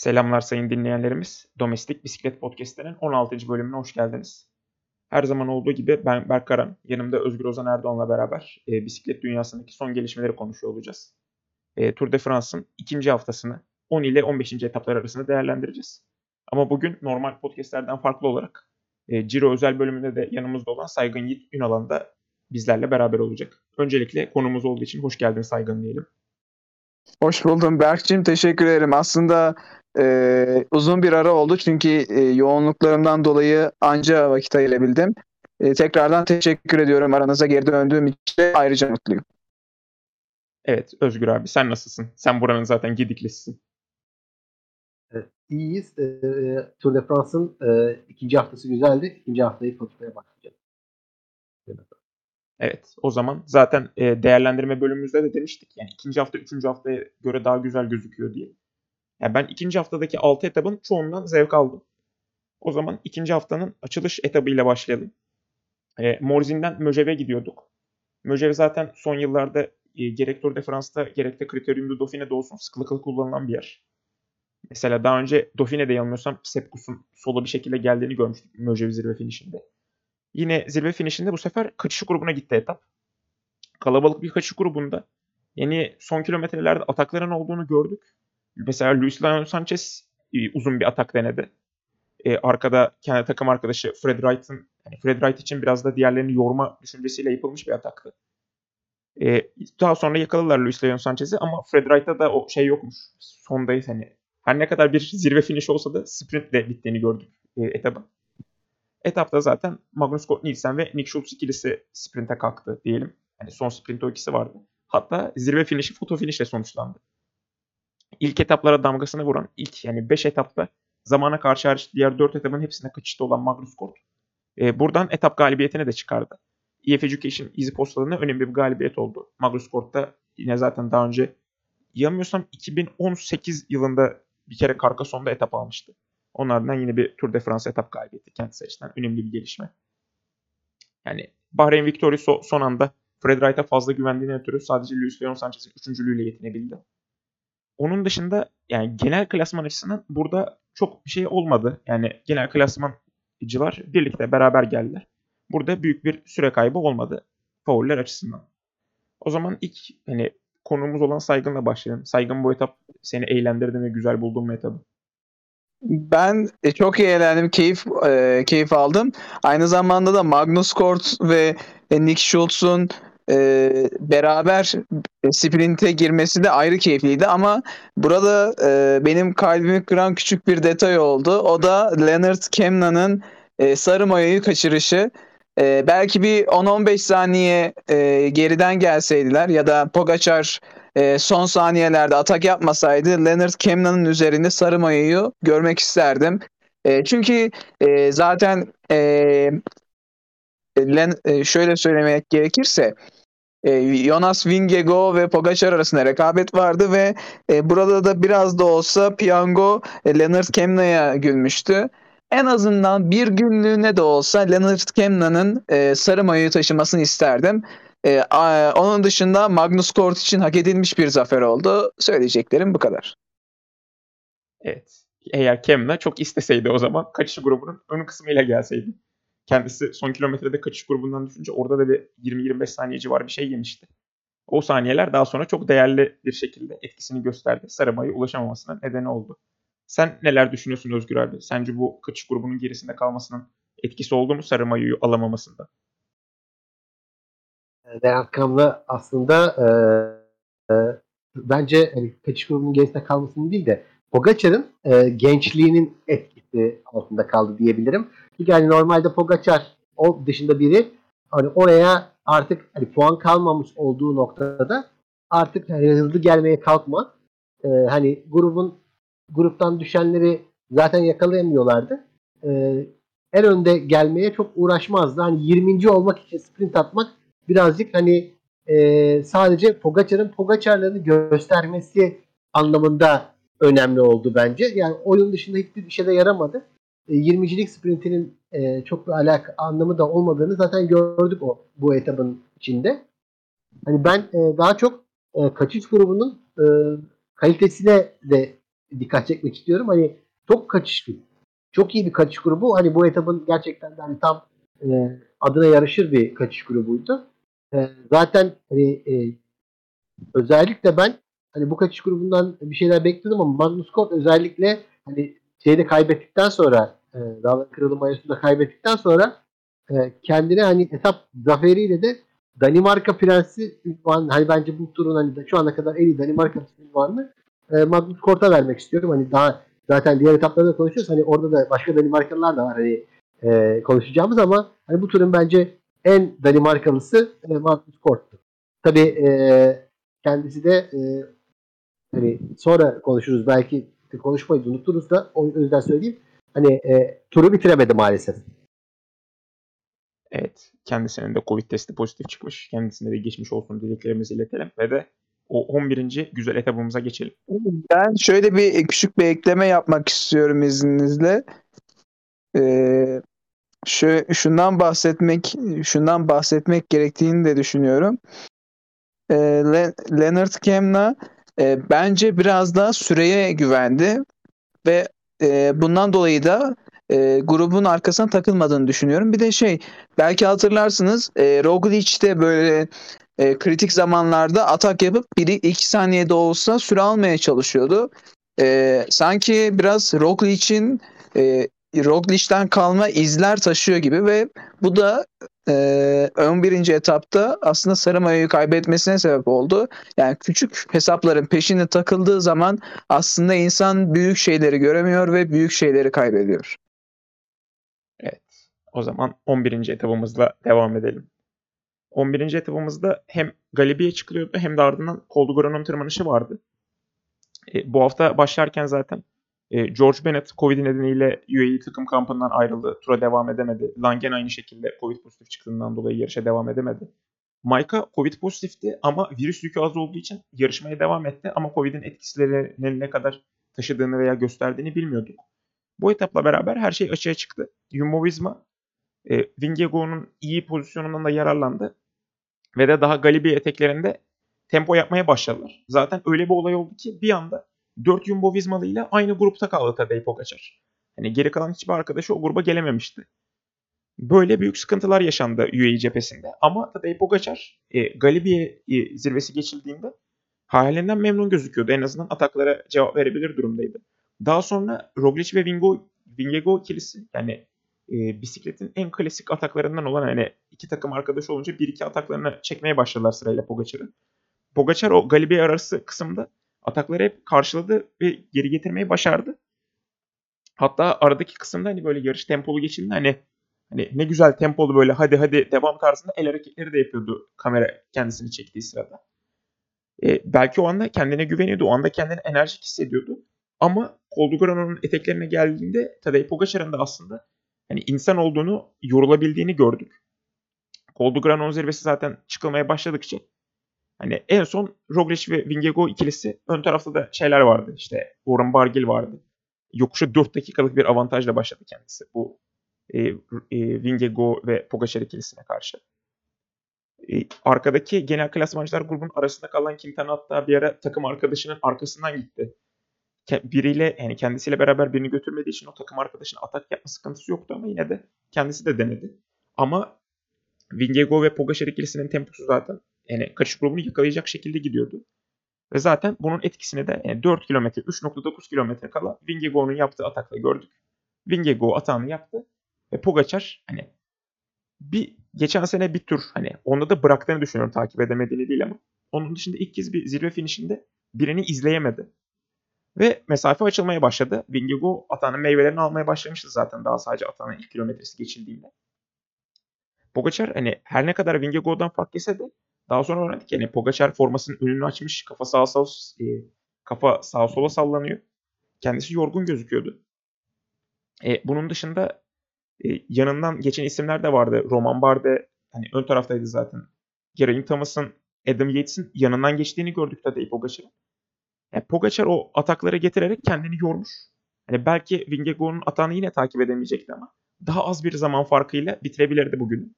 Selamlar sayın dinleyenlerimiz. Domestik Bisiklet Podcast'inin 16. bölümüne hoş geldiniz. Her zaman olduğu gibi ben Berk Karan, yanımda Özgür Ozan Erdoğan'la beraber e, bisiklet dünyasındaki son gelişmeleri konuşuyor olacağız. E, Tour de France'ın ikinci haftasını 10 ile 15. etaplar arasında değerlendireceğiz. Ama bugün normal podcastlerden farklı olarak e, Ciro özel bölümünde de yanımızda olan Saygın Yiğit Ünalan da bizlerle beraber olacak. Öncelikle konumuz olduğu için hoş geldin Saygın diyelim. Hoş buldum Berk'cim. Teşekkür ederim. Aslında e, uzun bir ara oldu çünkü e, yoğunluklarımdan dolayı anca vakit ayırabildim. E, tekrardan teşekkür ediyorum aranıza geri döndüğüm için ayrıca mutluyum. Evet Özgür abi sen nasılsın? Sen buranın zaten gidiklisisin. Evet, iyiyiz. E, Tour de France'ın e, ikinci haftası güzeldi. İkinci haftayı konuşmaya başlayacağız. Evet o zaman zaten e, değerlendirme bölümümüzde de demiştik. Yani ikinci hafta üçüncü haftaya göre daha güzel gözüküyor diye. Yani ben ikinci haftadaki 6 etabın çoğundan zevk aldım. O zaman ikinci haftanın açılış etabıyla başlayalım. E, Morzin'den Möjev'e gidiyorduk. Möjev zaten son yıllarda e, gerek Tour de France'da gerek de Criterium du Dauphine'de olsun sıklıkla kullanılan bir yer. Mesela daha önce Dauphine'de yanılmıyorsam Sepkus'un solo bir şekilde geldiğini görmüştük Möjev zirve finişinde. Yine zirve finişinde bu sefer kaçış grubuna gitti etap. Kalabalık bir kaçış grubunda yani son kilometrelerde atakların olduğunu gördük. Mesela Luis Leon Sanchez e, uzun bir atak denedi. Ee, arkada kendi takım arkadaşı Fred Wright'ın yani Fred Wright için biraz da diğerlerini yorma düşüncesiyle yapılmış bir ataktı. Ee, daha sonra yakaladılar Luis Leon Sanchez'i ama Fred Wright'ta da o şey yokmuş. Sondayız hani. Her ne kadar bir zirve finish olsa da sprintle bittiğini gördük e, etaba. Etapta zaten Magnus Kort Nielsen ve Nick Schultz ikilisi sprinte kalktı diyelim. Yani son sprint o ikisi vardı. Hatta zirve finişi foto finişle sonuçlandı. İlk etaplara damgasını vuran ilk yani 5 etapta zamana karşı hariç diğer 4 etapın hepsine kaçışta olan Magnus Kort e, buradan etap galibiyetini de çıkardı. EF Education Easy Posta'da önemli bir galibiyet oldu. Magnus Kort'ta yine zaten daha önce yanılmıyorsam 2018 yılında bir kere Carcassonne'da etap almıştı. Onlardan yine bir Tour de France etap galibiyeti kendisi açısından önemli bir gelişme. Yani Bahreyn Victory so- son anda Fred Wright'a fazla güvendiğine ötürü sadece Luis Leon Sanchez'in üçüncülüğüyle yetinebildi. Onun dışında yani genel klasman açısından burada çok bir şey olmadı. Yani genel klasmancılar birlikte beraber geldiler. Burada büyük bir süre kaybı olmadı fauller açısından. O zaman ilk hani konumuz olan Saygın'la başlayalım. Saygın bu etap seni eğlendirdi ve güzel buldun mu etabı? Ben e, çok iyi eğlendim, keyif e, keyif aldım. Aynı zamanda da Magnus Kort ve e, Nick Schultz'un e, beraber sprinte girmesi de ayrı keyifliydi ama burada e, benim kalbimi kıran küçük bir detay oldu. O da Leonard Kemna'nın e, sarı mayoyu kaçırışı. E, belki bir 10-15 saniye e, geriden gelseydiler ya da Pogacar e, son saniyelerde atak yapmasaydı Leonard Kemna'nın üzerinde sarı mayoyu görmek isterdim. E, çünkü e, zaten e, Len, e, şöyle söylemek gerekirse e, Jonas Vingego ve Pogacar arasında rekabet vardı ve e, burada da biraz da olsa Piango e, Leonard Kemna'ya gülmüştü. En azından bir günlüğüne de olsa Leonard Kemna'nın e, sarı mayoyu taşımasını isterdim. E, a, onun dışında Magnus Kort için hak edilmiş bir zafer oldu. Söyleyeceklerim bu kadar. Evet. Eğer Kemna çok isteseydi o zaman kaçış grubunun ön kısmıyla gelseydi. Kendisi son kilometrede kaçış grubundan düşünce orada da bir 20-25 saniye civarı bir şey yemişti. O saniyeler daha sonra çok değerli bir şekilde etkisini gösterdi. Sarımayı ulaşamamasına nedeni oldu. Sen neler düşünüyorsun Özgür abi? Sence bu kaçış grubunun gerisinde kalmasının etkisi oldu mu Sarımayı'yı alamamasında? Levent Kam'la aslında e, e, bence hani, kaçış grubunun gerisinde kalmasının değil de Pogacar'ın e, gençliğinin etkisi altında kaldı diyebilirim. Çünkü yani normalde Pogacar o dışında biri hani oraya artık hani puan kalmamış olduğu noktada artık hani hızlı gelmeye kalkma. E, hani grubun gruptan düşenleri zaten yakalayamıyorlardı. E, en önde gelmeye çok uğraşmazdı. Hani 20. olmak için sprint atmak birazcık hani e, sadece Pogacar'ın Pogacar'larını göstermesi anlamında önemli oldu bence. Yani oyun dışında hiçbir şeyde yaramadı. E, 20'cilik sprintinin e, çok bir alaka anlamı da olmadığını zaten gördük o bu etabın içinde. Hani ben e, daha çok e, kaçış grubunun e, kalitesine de dikkat çekmek istiyorum. Hani çok kaçışlı. Çok iyi bir kaçış grubu. Hani bu etapın gerçekten de hani tam e, adına yarışır bir kaçış grubuydu. E, zaten hani e, özellikle ben hani bu kaçış grubundan bir şeyler bekliyordum ama Magnus Kort özellikle hani şeyde kaybettikten sonra e, Dağlar Kralı Mayası'nda kaybettikten sonra e, kendine hani etap zaferiyle de Danimarka Prensi ünvanı hani bence bu turun hani şu ana kadar en iyi Danimarka ünvanını e, Magnus Kort'a vermek istiyorum. Hani daha zaten diğer etaplarda konuşuyoruz. Hani orada da başka Danimarkalılar da var hani e, konuşacağımız ama hani bu turun bence en Danimarkalısı e, Magnus Kort'tu. Tabii e, kendisi de e, hani sonra konuşuruz belki konuşmayı unuturuz da o yüzden söyleyeyim. Hani e, turu bitiremedi maalesef. Evet. Kendisinin de Covid testi pozitif çıkmış. Kendisine de geçmiş olsun dileklerimizi iletelim ve de o 11. güzel etabımıza geçelim. Ben şöyle bir küçük bir ekleme yapmak istiyorum izninizle. Ee, şu, şundan bahsetmek şundan bahsetmek gerektiğini de düşünüyorum. Ee, Le- Leonard Kemna e, bence biraz daha süreye güvendi ve e, bundan dolayı da e, grubun arkasına takılmadığını düşünüyorum. Bir de şey belki hatırlarsınız e, Roglic de böyle e, kritik zamanlarda atak yapıp 1-2 saniyede olsa süre almaya çalışıyordu. E, sanki biraz Roglic'in e, Roglic'ten kalma izler taşıyor gibi ve bu da e, 11. etapta aslında sarı mayoyu kaybetmesine sebep oldu. Yani küçük hesapların peşine takıldığı zaman aslında insan büyük şeyleri göremiyor ve büyük şeyleri kaybediyor. Evet. O zaman 11. etabımızla devam edelim. 11. etabımızda hem Galibiye çıkılıyordu hem de ardından Coldugran'ın tırmanışı vardı. E, bu hafta başlarken zaten e, George Bennett Covid nedeniyle UAE takım kampından ayrıldı. Tura devam edemedi. Langen aynı şekilde Covid pozitif çıktığından dolayı yarışa devam edemedi. Maika Covid pozitifti ama virüs yükü az olduğu için yarışmaya devam etti ama Covid'in etkilerini ne kadar taşıdığını veya gösterdiğini bilmiyorduk. Bu etapla beraber her şey açığa çıktı. Jumbo Visma e, Vingegaard'un iyi pozisyonundan da yararlandı ve de daha Galibiye eteklerinde tempo yapmaya başladılar. Zaten öyle bir olay oldu ki bir anda 4 Jumbo Vismalı ile aynı grupta kaldı Tadej Pogacar. Hani geri kalan hiçbir arkadaşı o gruba gelememişti. Böyle büyük sıkıntılar yaşandı UAE cephesinde. Ama Tadej Pogacar e, Galibiye e, zirvesi geçildiğinde halinden memnun gözüküyordu. En azından ataklara cevap verebilir durumdaydı. Daha sonra Roglic ve Vingo, Vingegaard ikilisi yani e, bisikletin en klasik ataklarından olan hani iki takım arkadaş olunca bir iki ataklarını çekmeye başladılar sırayla Pogacar'ı. Pogacar o Galibiye arası kısımda atakları hep karşıladı ve geri getirmeyi başardı. Hatta aradaki kısımda hani böyle yarış tempolu geçildi hani hani ne güzel tempolu böyle hadi hadi devam tarzında el hareketleri de yapıyordu kamera kendisini çektiği sırada. E, belki o anda kendine güveniyordu. O anda kendini enerjik hissediyordu. Ama Koldugrano'nun eteklerine geldiğinde Tadej Pogacar'ın da aslında hani insan olduğunu, yorulabildiğini gördük. Koldugrano'nun zirvesi zaten çıkılmaya başladıkça hani en son Roglic ve Vingegaard ikilisi ön tarafta da şeyler vardı. İşte Warren Barguil vardı. Yokuşa 4 dakikalık bir avantajla başladı kendisi bu e, e, Vingegaard ve Pogacar ikilisine karşı. E, arkadaki genel klasmancılar grubun arasında kalan Quintana hatta bir ara takım arkadaşının arkasından gitti biriyle yani kendisiyle beraber birini götürmediği için o takım arkadaşının atak yapma sıkıntısı yoktu ama yine de kendisi de denedi. Ama Vingegaard ve Pogacar ikilisinin temposu zaten yani kaçış grubunu yakalayacak şekilde gidiyordu. Ve zaten bunun etkisini de yani 4 kilometre 3.9 kilometre kala Vingegaard'un yaptığı atakla gördük. Vingegaard atağını yaptı ve Pogacar hani bir geçen sene bir tur hani onda da bıraktığını düşünüyorum takip edemediğini değil ama onun dışında ilk kez bir zirve finişinde birini izleyemedi. Ve mesafe açılmaya başladı. Vingegaard atanın meyvelerini almaya başlamıştı zaten daha sadece atanın ilk kilometresi geçildiğinde. Pogacar hani her ne kadar Vingegaard'dan fark yese de daha sonra öğrendik ki hani Pogacar formasının önünü açmış. Kafa sağa sağa e, kafa sağa sola sallanıyor. Kendisi yorgun gözüküyordu. E, bunun dışında e, yanından geçen isimler de vardı. Roman Barde hani ön taraftaydı zaten. Geraint Thomas'ın Adam Yates'in yanından geçtiğini gördük Tadej Pogacar'ın. Yani Pogacar o atakları getirerek kendini yormuş. Hani belki Vingegaard'un atağını yine takip edemeyecekti ama daha az bir zaman farkıyla bitirebilirdi bugün.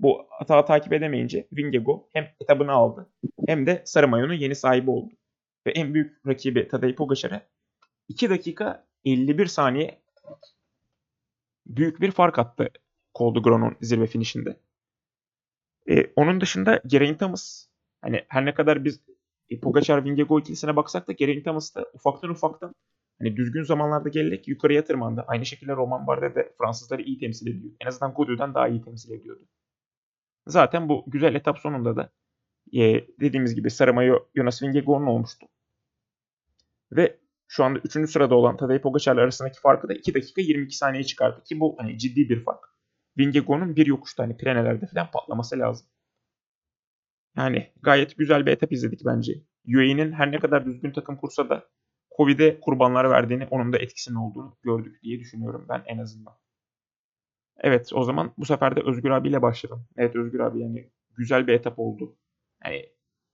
Bu atağı takip edemeyince Vingegaard hem etabını aldı hem de Sarı Mayon'un yeni sahibi oldu. ve en büyük rakibi Tadej Pogacar'a 2 dakika 51 saniye büyük bir fark attı Col de Gron'un zirve finişinde. Ee, onun dışında Geraint Thomas hani her ne kadar biz e, Pogacar Vingegaard ikilisine baksak da Geraint Thomas da ufaktan ufaktan hani düzgün zamanlarda gelerek yukarıya tırmandı. Aynı şekilde Roman Bardet de Fransızları iyi temsil ediyor. En azından Godu'dan daha iyi temsil ediyordu. Zaten bu güzel etap sonunda da e, dediğimiz gibi Saramayo Jonas Vingegaard'un olmuştu. Ve şu anda 3. sırada olan Tadej Pogacar'la arasındaki farkı da 2 dakika 22 saniye çıkardı ki bu hani ciddi bir fark. Vingegaard'un bir yokuşta hani Pirenelerde falan patlaması lazım. Yani gayet güzel bir etap izledik bence. UAE'nin her ne kadar düzgün takım kursa da Covid'e kurbanlar verdiğini, onun da etkisinin olduğunu gördük diye düşünüyorum ben en azından. Evet o zaman bu sefer de Özgür abiyle başlayalım. Evet Özgür abi yani güzel bir etap oldu. Yani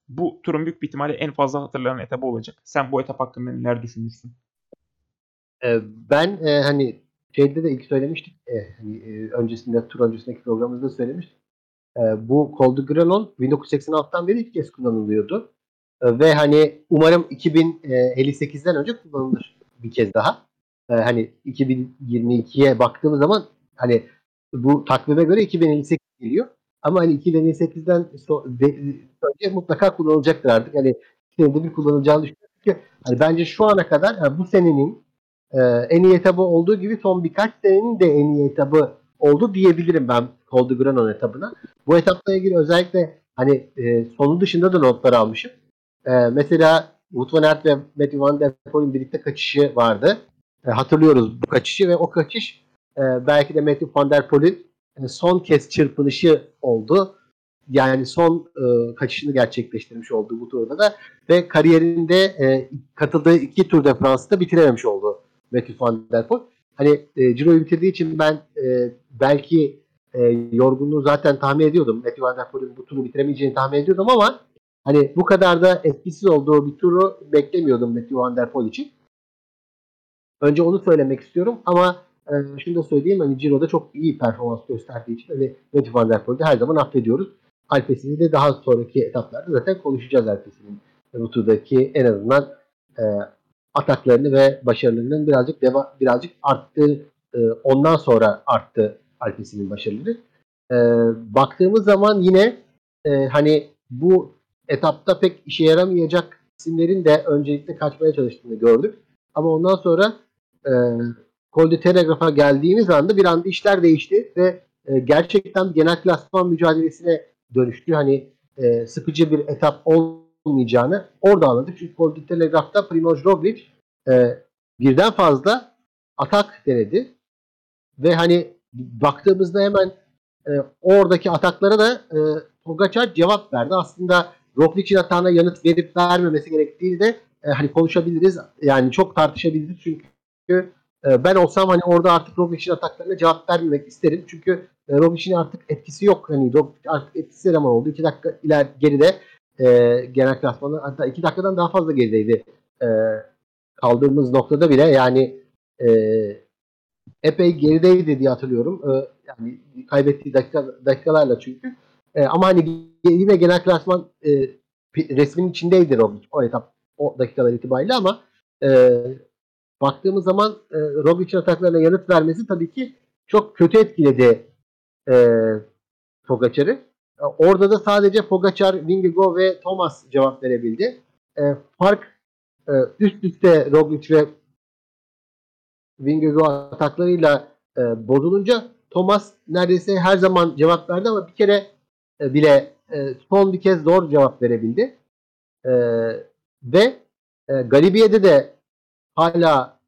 bu turun büyük bir ihtimalle en fazla hatırlanan etabı olacak. Sen bu etap hakkında neler düşünürsün? Ee, ben e, hani şeyde de ilk söylemiştik. E, hani, e, öncesinde tur öncesindeki programımızda söylemiştik. E, bu Col de Grelon 1986'dan beri ilk kez kullanılıyordu. E, ve hani umarım 2058'den önce kullanılır bir kez daha. E, hani 2022'ye baktığımız zaman hani bu takvime göre 2058 geliyor. Ama hani 2058'den so- de- önce mutlaka kullanılacaktır artık. Hani senede bir kullanılacağını düşünüyorum. Çünkü hani bence şu ana kadar yani bu senenin e, en iyi etabı olduğu gibi son birkaç senenin de en iyi etabı oldu diyebilirim ben Col de Granon etabına. Bu etapla ilgili özellikle hani e, sonu dışında da notlar almışım. E, mesela Wout van Aert ve Matthew Van Der Poel'in birlikte kaçışı vardı. E, hatırlıyoruz bu kaçışı ve o kaçış e, belki de Matthew Van Der Poel'in e, son kez çırpınışı oldu. Yani son e, kaçışını gerçekleştirmiş oldu bu turda da ve kariyerinde e, katıldığı iki Tour de France'da bitirememiş oldu Matthew Van Der Poel. Hani e, Ciro'yu bitirdiği için ben e, belki e, yorgunluğu zaten tahmin ediyordum. Matthew Van Der Poel'in bu turu bitiremeyeceğini tahmin ediyordum ama hani bu kadar da etkisiz olduğu bir turu beklemiyordum Matthew Van Der Poel için. Önce onu söylemek istiyorum ama e, şunu da söyleyeyim hani Ciro'da çok iyi performans gösterdiği için hani Matthew Van Der Poel'i her zaman affediyoruz. Alpesini de daha sonraki etaplarda zaten konuşacağız Alpesinin bu turdaki en azından e, ataklarını ve başarılarının birazcık deva, birazcık arttı. E, ondan sonra arttı Alpesinin başarıları. E, baktığımız zaman yine e, hani bu etapta pek işe yaramayacak isimlerin de öncelikle kaçmaya çalıştığını gördük. Ama ondan sonra e, Col de Telegraph'a geldiğimiz anda bir anda işler değişti ve e, gerçekten genel klasman mücadelesine dönüştü. Hani e, sıkıcı bir etap olmayacağını orada anladık. Çünkü Col de Telegraph'ta Primoz Roglic e, birden fazla atak denedi. Ve hani baktığımızda hemen e, oradaki ataklara da e, Pogacar cevap verdi. Aslında Roglic'in hatana yanıt verip vermemesi gerektiğini de e, hani konuşabiliriz. Yani çok tartışabiliriz çünkü e, ben olsam hani orada artık Roglic'in ataklarına cevap vermemek isterim. Çünkü e, artık etkisi yok. Hani Roglic artık etkisiz eleman oldu. 2 dakika iler geride e, genel klasmanı hatta 2 dakikadan daha fazla gerideydi. E, kaldığımız noktada bile yani e, epey gerideydi diye hatırlıyorum. E, yani kaybettiği dakika, dakikalarla çünkü. E, ama hani yine genel klasman e, resmin içindeydi Roglic o etap o dakikalar itibariyle ama e, baktığımız zaman e, Roglic'in ataklarına yanıt vermesi tabii ki çok kötü etkiledi e, Pogacar'ı. E, orada da sadece Pogacar, Vingegaard ve Thomas cevap verebildi. E, fark e, üst üste Roglic ve Vingegaard ataklarıyla e, bozulunca Thomas neredeyse her zaman cevap verdi ama bir kere e, bile e, son bir kez zor cevap verebildi. E, ve e, Galibiye'de de hala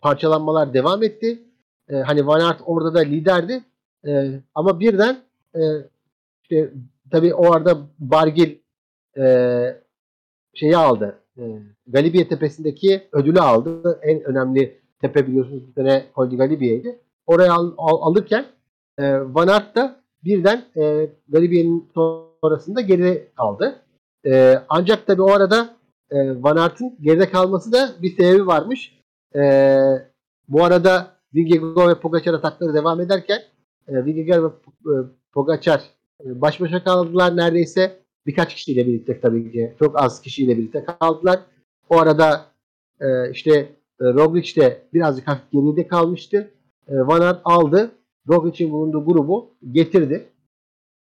parçalanmalar devam etti. E, hani Van Aert orada da liderdi. E, ama birden e, işte tabii o arada Bargil e, şeyi aldı. E, Galibiye tepesindeki ödülü aldı. En önemli tepe biliyorsunuz bu sene Col de Galibiye'ydi. Oraya al, al, alırken e, Van Aert da birden e, Galibiye'nin sonrasında geri kaldı. E, ancak tabii o arada e, Van Aert'in geride kalması da bir sebebi varmış. E, bu arada Vingegaard ve Pogacar atakları devam ederken e, Vingegaard ve e, Pogacar e, baş başa kaldılar neredeyse. birkaç kişiyle birlikte tabii ki çok az kişiyle birlikte kaldılar. O arada e, işte e, Roglic de birazcık hafif geride kalmıştı. E, Van Aert aldı. Roglic'in bulunduğu grubu getirdi.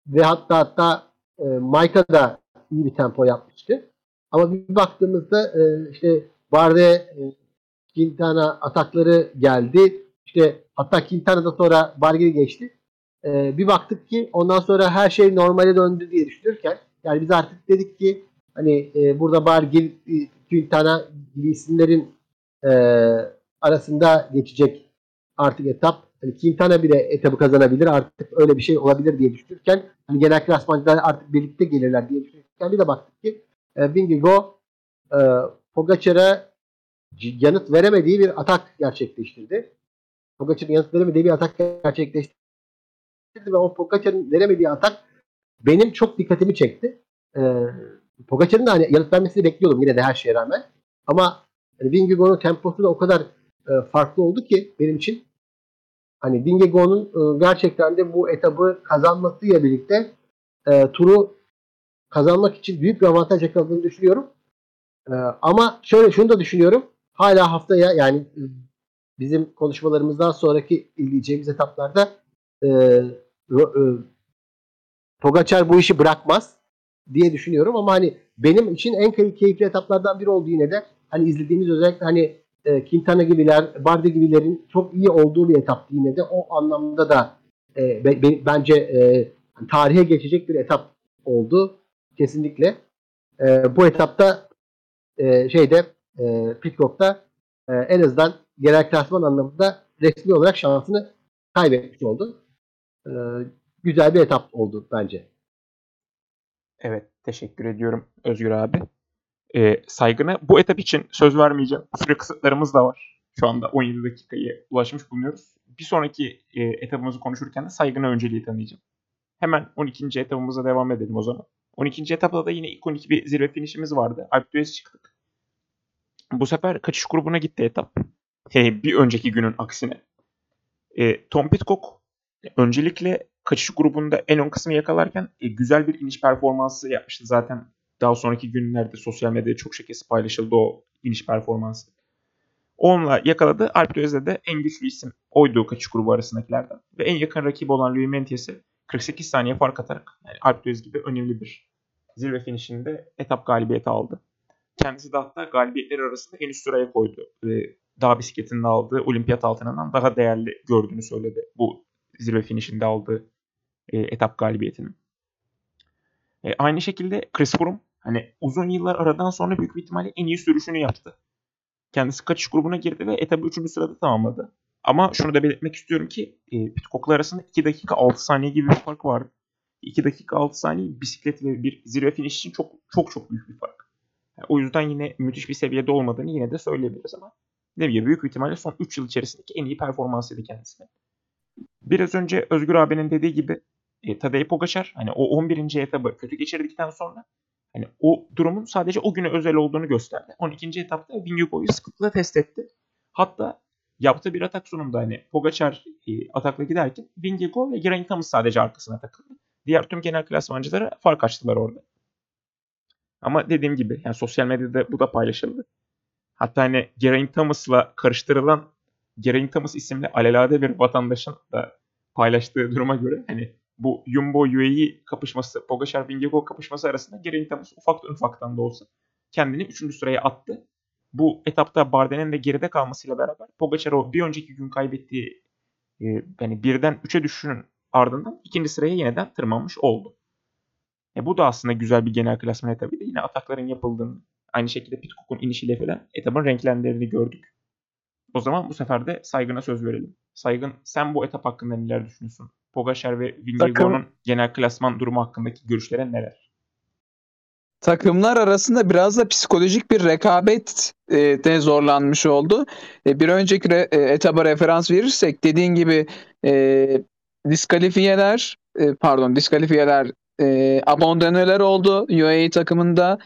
Ve hatta hatta e, Maika da iyi bir tempo yapmıştı. Ama bir baktığımızda e, işte Barde e, Quintana atakları geldi. İşte hatta Quintana'dan sonra Bargeri geçti. E, bir baktık ki ondan sonra her şey normale döndü diye düşünürken yani biz artık dedik ki hani e, burada Bargeri, e, Quintana gibi isimlerin e, arasında geçecek artık etap. Hani Quintana bile etabı kazanabilir artık öyle bir şey olabilir diye düşünürken hani genel klasmancılar artık birlikte gelirler diye düşünürken bir de baktık ki e, e, Pogacar'a yanıt veremediği bir atak gerçekleştirdi. Pogacar'ın yanıt veremediği bir atak gerçekleştirdi ve o Pogacar'ın veremediği atak benim çok dikkatimi çekti. E, Pogacar'ın da hani yanıt vermesini bekliyordum yine de her şeye rağmen. Ama hani temposu da o kadar e, farklı oldu ki benim için hani Vingegaard'un gerçekten de bu etabı kazanmasıyla birlikte turu kazanmak için büyük bir avantaj yakaladığını düşünüyorum. E, ama şöyle şunu da düşünüyorum. Hala haftaya yani e, bizim konuşmalarımızdan sonraki izleyeceğimiz etaplarda e, e, Pogacar bu işi bırakmaz diye düşünüyorum ama hani benim için en keyifli etaplardan biri oldu yine de hani izlediğimiz özellikle hani e, Quintana gibiler, Barde gibilerin çok iyi olduğu bir etap yine de o anlamda da e, be, bence e, tarihe geçecek bir etap oldu kesinlikle. E, bu etapta e, şeyde e, Pitcock'ta e, en azından genel klasman anlamında resmi olarak şansını kaybetmiş oldu. E, güzel bir etap oldu bence. Evet, teşekkür ediyorum Özgür abi. Ee, saygına bu etap için söz vermeyeceğim. Süre kısıtlarımız da var. Şu anda 17 dakikayı ulaşmış bulunuyoruz. Bir sonraki e, etapımızı konuşurken de saygına önceliği tanıyacağım. Hemen 12. etapımıza devam edelim o zaman. 12. etapta da yine ikonik bir zirve finişimiz vardı. Alp d'Huez çıktık. Bu sefer kaçış grubuna gitti etap. He, bir önceki günün aksine. E, Tom Pitcock öncelikle kaçış grubunda en ön kısmı yakalarken e, güzel bir iniş performansı yapmıştı. Zaten daha sonraki günlerde sosyal medyada çok şekesi paylaşıldı o iniş performansı. Onunla yakaladı. Alp d'Huez'de de en güçlü isim oydu kaçış grubu arasındakilerden. Ve en yakın rakibi olan Louis Menties'i 48 saniye fark atarak yani Alp d'Huez gibi önemli bir zirve finişinde etap galibiyeti aldı. Kendisi de hatta galibiyetler arasında en üst sıraya koydu. Ve dağ bisikletinde aldığı olimpiyat altınından daha değerli gördüğünü söyledi. Bu zirve finişinde aldığı e, etap galibiyetinin. E, aynı şekilde Chris Froome hani uzun yıllar aradan sonra büyük bir ihtimalle en iyi sürüşünü yaptı. Kendisi kaçış grubuna girdi ve etabı 3. sırada tamamladı. Ama şunu da belirtmek istiyorum ki e, Pitcock'lar arasında 2 dakika 6 saniye gibi bir fark vardı. 2 dakika 6 saniye bisiklet ve bir zirve finish için çok çok çok büyük bir fark. Yani o yüzden yine müthiş bir seviyede olmadığını yine de söyleyebiliriz ama ne bileyim büyük ihtimalle son 3 yıl içerisindeki en iyi performansıydı kendisine. Biraz önce Özgür abinin dediği gibi e, Tadej Pogacar hani o 11. etabı kötü geçirdikten sonra hani o durumun sadece o güne özel olduğunu gösterdi. 12. etapta Vingegaard'u sıklıkla test etti. Hatta yaptığı bir atak sonunda hani Pogacar e, atakla giderken Vingegaard ve Geraint Thomas sadece arkasına takıldı. Diğer tüm genel klasmancılara fark açtılar orada. Ama dediğim gibi yani sosyal medyada bu da paylaşıldı. Hatta hani Geraint Thomas'la karıştırılan Geraint Thomas isimli alelade bir vatandaşın da paylaştığı duruma göre hani bu Jumbo UAE kapışması, Pogacar Vingegaard kapışması arasında Geraint Thomas ufak ufaktan da olsa kendini 3. sıraya attı. Bu etapta Barden'in de geride kalmasıyla beraber Pogacar o bir önceki gün kaybettiği e, yani birden 3'e düşüşünün ardından ikinci sıraya yeniden tırmanmış oldu. E, bu da aslında güzel bir genel klasman etabıydı. Yine atakların yapıldığını, aynı şekilde Pitcock'un inişiyle falan etabın renklendiğini gördük. O zaman bu sefer de Saygın'a söz verelim. Saygın sen bu etap hakkında neler düşünüyorsun? Pogacar ve Vingegaard'un genel klasman durumu hakkındaki görüşlerin neler? Takımlar arasında biraz da psikolojik bir rekabet e, de zorlanmış oldu. E, bir önceki re, e, etaba referans verirsek dediğin gibi e, diskalifiyeler e, pardon diskalifiyeler e, abandoneler oldu UAE takımında.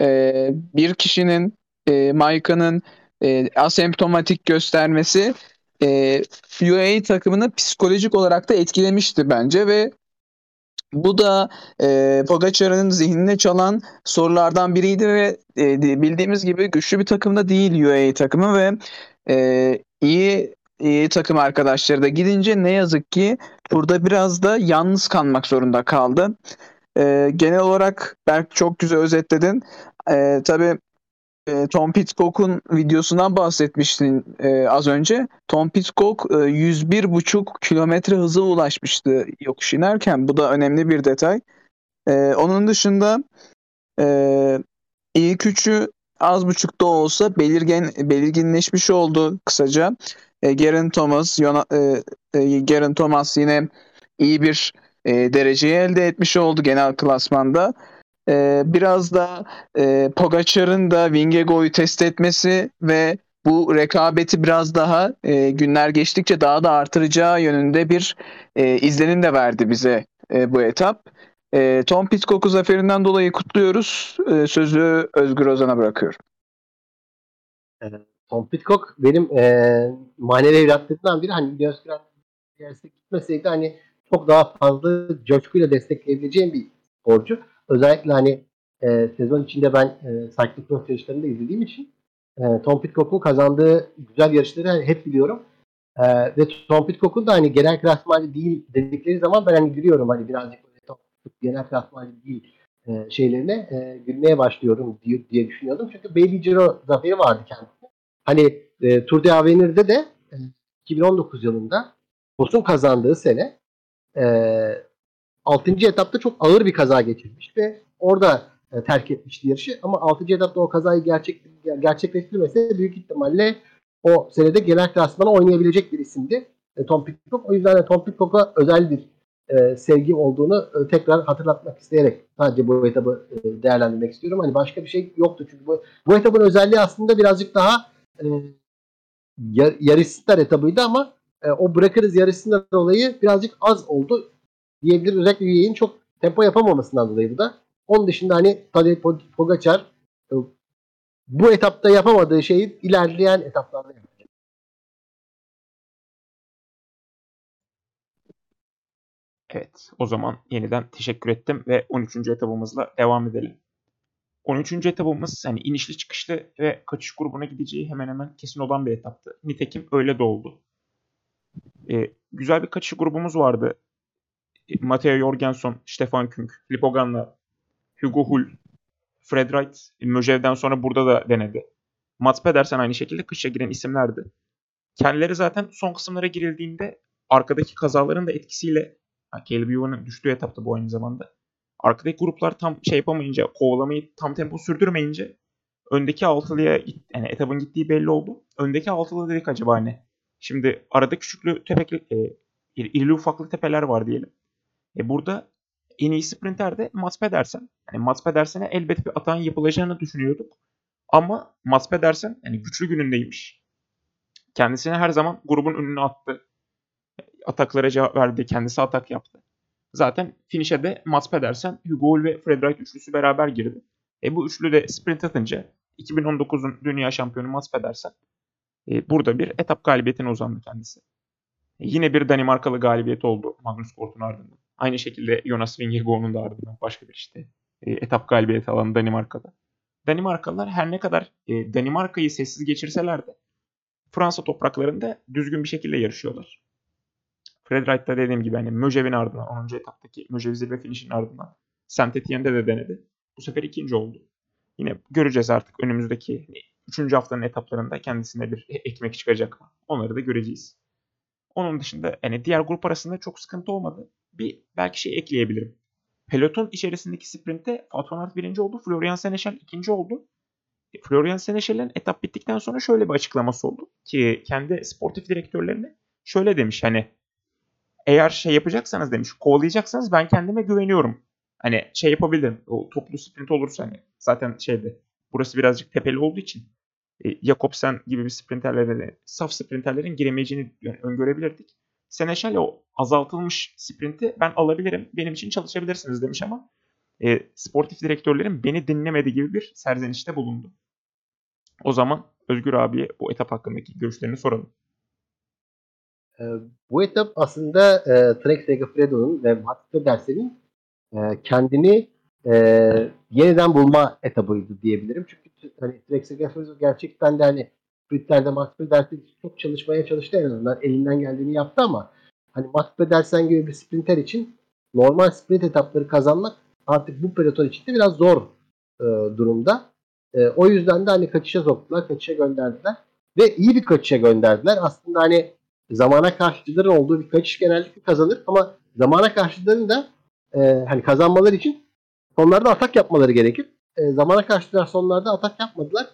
E, bir kişinin e, Maika'nın e, asemptomatik göstermesi e, UAE takımını psikolojik olarak da etkilemişti bence ve Bu da e, Pogacar'ın zihnine çalan sorulardan biriydi ve e, bildiğimiz gibi güçlü bir takımda değil UAE takımı ve e, iyi iyi takım arkadaşları da gidince ne yazık ki burada biraz da yalnız kalmak zorunda kaldı. E, genel olarak Berk çok güzel özetledin. E, tabii e, Tom Pitcock'un videosundan bahsetmiştin e, az önce. Tom Pitcock e, 101,5 kilometre hıza ulaşmıştı yokuş inerken. Bu da önemli bir detay. E, onun dışında e, ilk üçü az buçuk da olsa belirgen belirginleşmiş oldu kısaca. E, Garen Thomas, Yona, e, e, Garen Thomas yine iyi bir e, dereceyi elde etmiş oldu genel klasmanda. E, biraz da e, Pogacar'ın da Vingegaard'u test etmesi ve bu rekabeti biraz daha e, günler geçtikçe daha da artıracağı yönünde bir e, izlenim de verdi bize e, bu etap. E, Tom Pitcock'u zaferinden dolayı kutluyoruz. E, sözü Özgür Ozan'a bırakıyorum. Tom Pitcock benim e, manevi evlatlarımdan biri. Hani Prix'e gitmeseydi hani çok daha fazla coşkuyla destekleyebileceğim bir sporcu. Özellikle hani e, sezon içinde ben e, cyclocross yarışlarını da izlediğim için e, Tom Pitcock'un kazandığı güzel yarışları hani hep biliyorum. E, ve Tom Pitcock'un da hani genel klasmancı değil dedikleri zaman ben hani gülüyorum hani birazcık böyle genel klasmancı değil e, şeylerine e, gülmeye başlıyorum diye, diye düşünüyordum. Çünkü Baby Giro zaferi vardı kendisi. Hani e, Tour de Avenir'de de e, 2019 yılında Bos'un kazandığı sene e, 6. etapta çok ağır bir kaza geçirmiş ve orada e, terk etmişti yarışı. Ama 6. etapta o kazayı gerçek, gerçekleştirmese büyük ihtimalle o senede genel klasmana oynayabilecek bir isimdi. E, Tom Pitcock. O yüzden de Tom Pitcock'a özel bir e, sevgim olduğunu e, tekrar hatırlatmak isteyerek sadece bu etabı e, değerlendirmek istiyorum. Hani başka bir şey yoktu çünkü bu, bu etabın özelliği aslında birazcık daha e, yar, yarışsızlar etabıydı ama e, o bırakırız yarışsızlar olayı birazcık az oldu diyebiliriz. Özellikle üyenin çok tempo yapamamasından dolayı bu da. Onun dışında hani Tadej Pogacar e, bu etapta yapamadığı şeyi ilerleyen etaplarda yapacak. Evet, o zaman yeniden teşekkür ettim ve 13. etabımızla devam edelim. 13. etabımız yani inişli çıkışlı ve kaçış grubuna gideceği hemen hemen kesin olan bir etaptı. Nitekim öyle de oldu. Ee, güzel bir kaçış grubumuz vardı. Matteo Jorgensen, Stefan Künk, Filip Ogan'la Hugo Hull, Fred Wright, Möjev'den sonra burada da denedi. Mats Pedersen aynı şekilde kışa giren isimlerdi. Kendileri zaten son kısımlara girildiğinde arkadaki kazaların da etkisiyle Caleb düştüğü etapta bu aynı zamanda. Arkadaki gruplar tam şey yapamayınca, kovalamayı tam tempo sürdürmeyince öndeki altılıya yani etabın gittiği belli oldu. Öndeki altılı dedik acaba ne? Şimdi arada küçüklü tepek, e, irili ufaklı tepeler var diyelim. E burada en iyi sprinter de Mats Pedersen. Yani Mats Pedersen'e elbette bir atan yapılacağını düşünüyorduk. Ama Mats Pedersen yani güçlü günündeymiş. Kendisine her zaman grubun önüne attı. Ataklara cevap verdi. Kendisi atak yaptı. Zaten finish'e de Mats Pedersen, Hugo Hull ve Fred Wright üçlüsü beraber girdi. E bu üçlü de sprint atınca 2019'un dünya şampiyonu Mats Pedersen e, burada bir etap galibiyetine uzandı kendisi. E, yine bir Danimarkalı galibiyet oldu Magnus Kort'un ardından. Aynı şekilde Jonas Vingegaard'un da ardından başka bir işte e, etap galibiyeti alan Danimarka'da. Danimarkalılar her ne kadar e, Danimarka'yı sessiz geçirseler de Fransa topraklarında düzgün bir şekilde yarışıyorlar. Fred Wright'ta dediğim gibi hani Möjev'in ardından 10. etaptaki Möjev zirve finişinin ardından Saint Etienne'de de denedi. Bu sefer ikinci oldu. Yine göreceğiz artık önümüzdeki 3. Hani, haftanın etaplarında kendisine bir e, ekmek çıkacak mı? Onları da göreceğiz. Onun dışında yani diğer grup arasında çok sıkıntı olmadı. Bir belki şey ekleyebilirim. Peloton içerisindeki sprintte Fatih birinci oldu. Florian Seneschal ikinci oldu. E, Florian Seneschal'in etap bittikten sonra şöyle bir açıklaması oldu. Ki kendi sportif direktörlerine şöyle demiş hani eğer şey yapacaksanız demiş kovalayacaksanız ben kendime güveniyorum. Hani şey yapabilirim. O toplu sprint olursa hani zaten şeyde burası birazcık tepeli olduğu için e, Jakobsen gibi bir sprinterlere saf sprinterlerin giremeyeceğini öngörebilirdik. Seneşal o azaltılmış sprinti ben alabilirim. Benim için çalışabilirsiniz demiş ama e, sportif direktörlerin beni dinlemedi gibi bir serzenişte bulundu. O zaman Özgür abiye bu etap hakkındaki görüşlerini soralım. E, bu etap aslında e, Trek Segafredo'nun ve Mats Pedersen'in e, kendini e, yeniden bulma etabıydı diyebilirim. Çünkü hani Trex'e gerçekten de hani spritlerde Max Pedersen çok çalışmaya çalıştı en azından elinden geldiğini yaptı ama hani Max Pedersen gibi bir sprinter için normal sprint etapları kazanmak artık bu peloton için de biraz zor e, durumda. E, o yüzden de hani kaçışa soktular, kaçışa gönderdiler ve iyi bir kaçışa gönderdiler. Aslında hani zamana karşıların olduğu bir kaçış genellikle kazanır ama zamana karşıların da e, hani kazanmaları için sonlarda atak yapmaları gerekir. E, zamana karşılar sonlarda atak yapmadılar.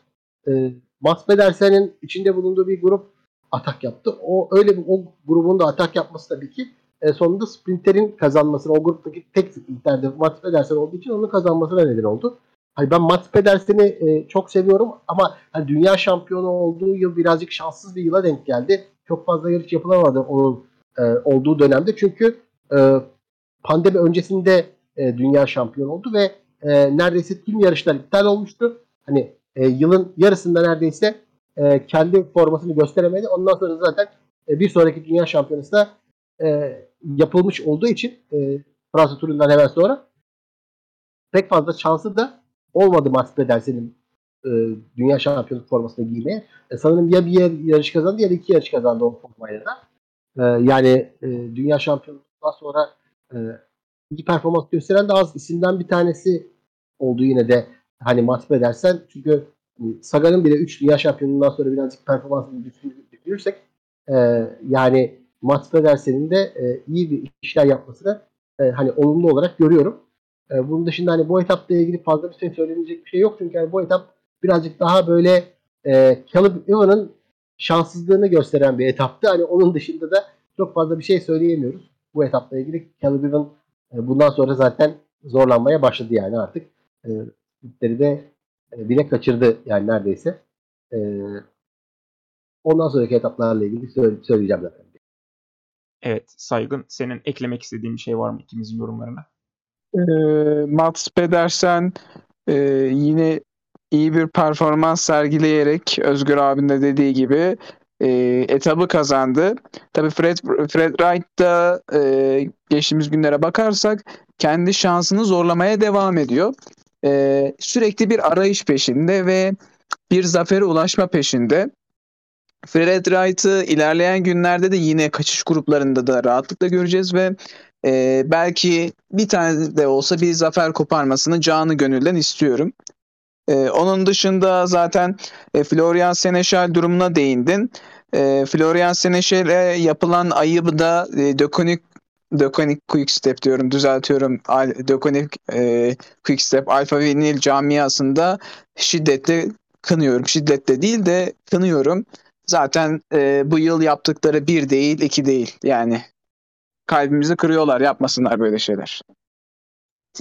E, Max Pedersen'in içinde bulunduğu bir grup atak yaptı. O öyle bir o grubun da atak yapması tabii ki e, sonunda sprinterin kazanmasına o gruptaki tek sprinterde Mats Pedersen olduğu için onun kazanmasına neden oldu. Hani ben Mats Pedersen'i e, çok seviyorum ama hani dünya şampiyonu olduğu yıl birazcık şanssız bir yıla denk geldi. Çok fazla yarış yapılamadı onun e, olduğu dönemde. Çünkü e, pandemi öncesinde e, dünya şampiyonu oldu ve e, neredeyse tüm yarışlar iptal olmuştu. Hani e, yılın yarısında neredeyse e, kendi formasını gösteremedi. Ondan sonra zaten e, bir sonraki dünya şampiyonası da e, yapılmış olduğu için e, Fransa turundan hemen sonra pek fazla şansı da olmadı Pedersen'in e, dünya şampiyonu formasını giymeye. E, sanırım ya bir yer, yarış kazandı ya da iki yarış kazandı o formayla da. E, yani e, dünya şampiyonluğundan sonra e, iyi performans gösteren de az isimden bir tanesi oldu yine de hani Max Pedersen. Çünkü e, Sagan'ın bile 3 dünya şampiyonundan sonra birazcık performansını düşünürsek e, yani Mats Pedersen'in de e, iyi bir işler yapmasını e, hani olumlu olarak görüyorum. E, bunun dışında hani bu etapla ilgili fazla bir şey söylenecek bir şey yok. Çünkü yani bu etap birazcık daha böyle e, Caleb Evan'ın şanssızlığını gösteren bir etaptı. Hani onun dışında da çok fazla bir şey söyleyemiyoruz. Bu etapla ilgili Caleb Evan e, bundan sonra zaten zorlanmaya başladı yani artık. E, de e, bile kaçırdı yani neredeyse. E, ondan sonraki etaplarla ilgili söyleyeceğim zaten. Evet Saygın senin eklemek istediğin bir şey var mı ikimizin yorumlarına? E, Mats Pedersen e, yine iyi bir performans sergileyerek Özgür abinin de dediği gibi e, etabı kazandı. Tabii Fred, Fred Wright da e, geçtiğimiz günlere bakarsak kendi şansını zorlamaya devam ediyor. E, sürekli bir arayış peşinde ve bir zafere ulaşma peşinde. Fred Wright'ı ilerleyen günlerde de yine kaçış gruplarında da rahatlıkla göreceğiz ve e, belki bir tane de olsa bir zafer koparmasını canı gönülden istiyorum. E, onun dışında zaten e, Florian Seneşal durumuna değindin. E, Florian Seneşal'e yapılan ayıbı da e, Dökonik Dökonik Quickstep diyorum düzeltiyorum. Dökonik e, Quickstep Alfa Vinyl camiasında şiddetle kınıyorum. Şiddetle değil de kınıyorum. Zaten e, bu yıl yaptıkları bir değil, iki değil. Yani kalbimizi kırıyorlar. Yapmasınlar böyle şeyler.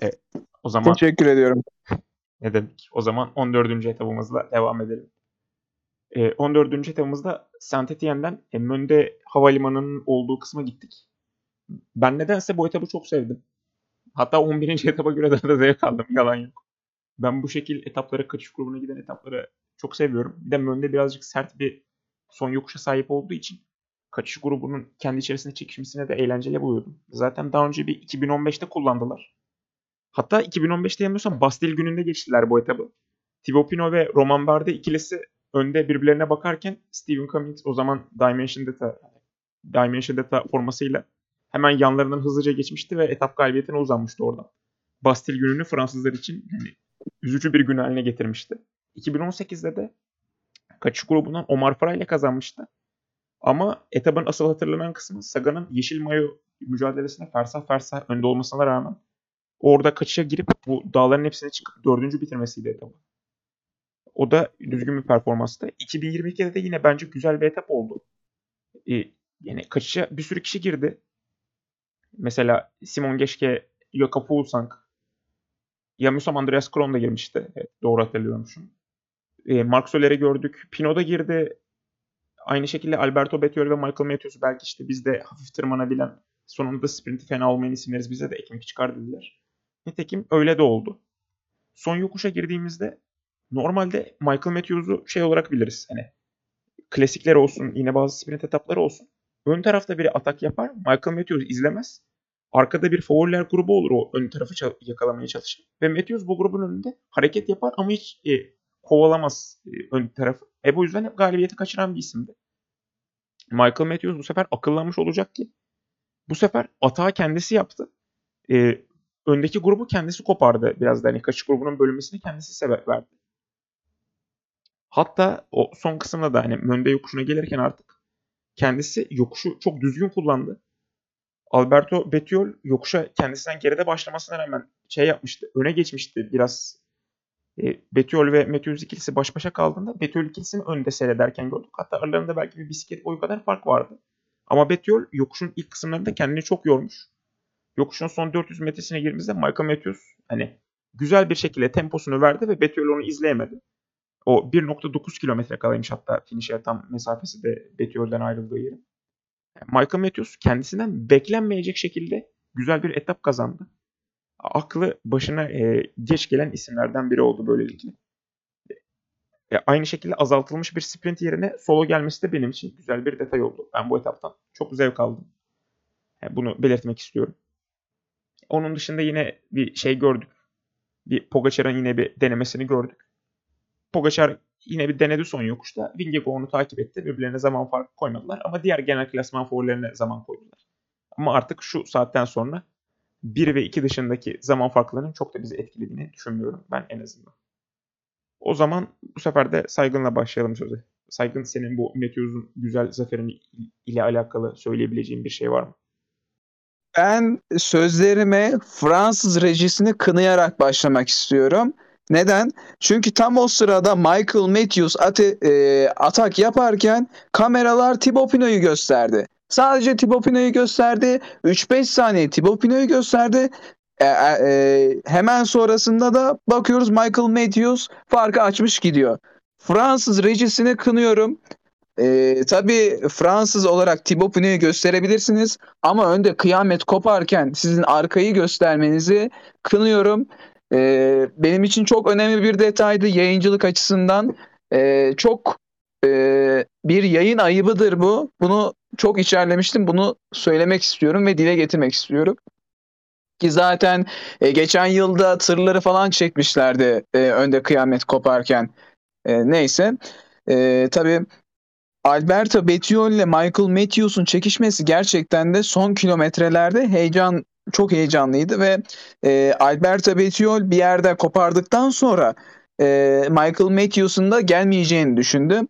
Evet, o zaman teşekkür ediyorum. Ne demek? O zaman 14. etabımızla devam edelim. E, 14. etabımızda Saint Etienne'den e, Mönde Havalimanı'nın olduğu kısma gittik. Ben nedense bu etabı çok sevdim. Hatta 11. etaba göre daha da zevk aldım. Yalan yok. Ben bu şekil etaplara, kaçış grubuna giden etapları çok seviyorum. Bir de Mönde birazcık sert bir son yokuşa sahip olduğu için kaçış grubunun kendi içerisinde çekişmesine de eğlenceli buluyordum. Zaten daha önce bir 2015'te kullandılar. Hatta 2015'te yanılmıyorsam Bastil gününde geçtiler bu etabı. Thibaut Pinot ve Roman Bardet ikilisi önde birbirlerine bakarken Steven Cummings o zaman Dimension Data Dimension Data formasıyla hemen yanlarından hızlıca geçmişti ve etap galibiyetine uzanmıştı oradan. Bastil gününü Fransızlar için hani, üzücü bir gün haline getirmişti. 2018'de de kaçış grubundan Omar Farah ile kazanmıştı. Ama etabın asıl hatırlanan kısmı Sagan'ın yeşil mayo mücadelesine fersah fersah önde olmasına rağmen orada kaçışa girip bu dağların hepsine çıkıp dördüncü bitirmesiydi etabı. O da düzgün bir performanstı. 2022'de de yine bence güzel bir etap oldu. Ee, yani kaçışa bir sürü kişi girdi. Mesela Simon Geschke, Jakob Fuglsang, Yamusam Andreas Kron da girmişti. Evet, doğru hatırlıyormuşum. E, Mark Soler'i gördük. Pino da girdi. Aynı şekilde Alberto Bettiol ve Michael Matthews belki işte bizde hafif tırmanabilen sonunda sprinti fena olmayan isimleriz bize de ekmek çıkar dediler. Nitekim öyle de oldu. Son yokuşa girdiğimizde normalde Michael Matthews'u şey olarak biliriz. Hani klasikler olsun, yine bazı sprint etapları olsun. Ön tarafta biri atak yapar. Michael Matthews izlemez. Arkada bir favoriler grubu olur o ön tarafı yakalamaya çalışır. Ve Matthews bu grubun önünde hareket yapar ama hiç e, kovalamaz e, ön tarafı. E bu yüzden hep galibiyeti kaçıran bir isimdi. Michael Matthews bu sefer akıllanmış olacak ki bu sefer atağı kendisi yaptı. E, öndeki grubu kendisi kopardı biraz da hani kaçış grubunun bölünmesini kendisi sebep verdi. Hatta o son kısımda da hani Mönde yokuşuna gelirken artık kendisi yokuşu çok düzgün kullandı. Alberto Bettiol yokuşa kendisinden geride başlamasına rağmen şey yapmıştı. Öne geçmişti biraz. E, Bettiol ve Matthews ikilisi baş başa kaldığında Bettiol ikilisini önde seyrederken gördük. Hatta aralarında belki bir bisiklet boyu kadar fark vardı. Ama Bettiol yokuşun ilk kısımlarında kendini çok yormuş. Yokuşun son 400 metresine girdiğimizde Michael Matthews hani güzel bir şekilde temposunu verdi ve Bettiol onu izleyemedi. O 1.9 kilometre kalaymış hatta finish'e tam mesafesi de Bettiol'den ayrıldığı yerin. Michael Matthews kendisinden beklenmeyecek şekilde güzel bir etap kazandı. Aklı başına e, geç gelen isimlerden biri oldu böylelikle. E, aynı şekilde azaltılmış bir sprint yerine solo gelmesi de benim için güzel bir detay oldu. Ben bu etaptan çok zevk aldım. E, bunu belirtmek istiyorum. Onun dışında yine bir şey gördük. Bir Pogacar'ın yine bir denemesini gördük. Pogacar yine bir denedi son yokuşta. Vingegaard onu takip etti. Birbirlerine zaman farkı koymadılar. Ama diğer genel klasman favorilerine zaman koydular. Ama artık şu saatten sonra 1 ve 2 dışındaki zaman farklarının çok da bizi etkilediğini düşünmüyorum ben en azından. O zaman bu sefer de Saygın'la başlayalım söze. Saygın senin bu Matthews'un güzel zaferini ile alakalı söyleyebileceğin bir şey var mı? Ben sözlerime Fransız rejisini kınayarak başlamak istiyorum. Neden? Çünkü tam o sırada Michael Matthews ate, e, atak yaparken kameralar Thibaut Pinot'u gösterdi. Sadece Thibaut Pinot'u gösterdi. 3-5 saniye Thibaut Pinot'u gösterdi. E, e, hemen sonrasında da bakıyoruz Michael Matthews farkı açmış gidiyor. Fransız rejisini kınıyorum. Ee, tabii Fransız olarak Thibaut Pinot'u gösterebilirsiniz ama önde kıyamet koparken sizin arkayı göstermenizi kınıyorum. Ee, benim için çok önemli bir detaydı yayıncılık açısından. Ee, çok e, bir yayın ayıbıdır bu. Bunu çok içerlemiştim. Bunu söylemek istiyorum ve dile getirmek istiyorum. Ki zaten e, geçen yılda tırları falan çekmişlerdi e, önde kıyamet koparken. E, neyse. E, tabii Alberto Bettiol ile Michael Matthews'un çekişmesi gerçekten de son kilometrelerde heyecan çok heyecanlıydı ve e, Alberto Bettiol bir yerde kopardıktan sonra e, Michael Matthews'un da gelmeyeceğini düşündü.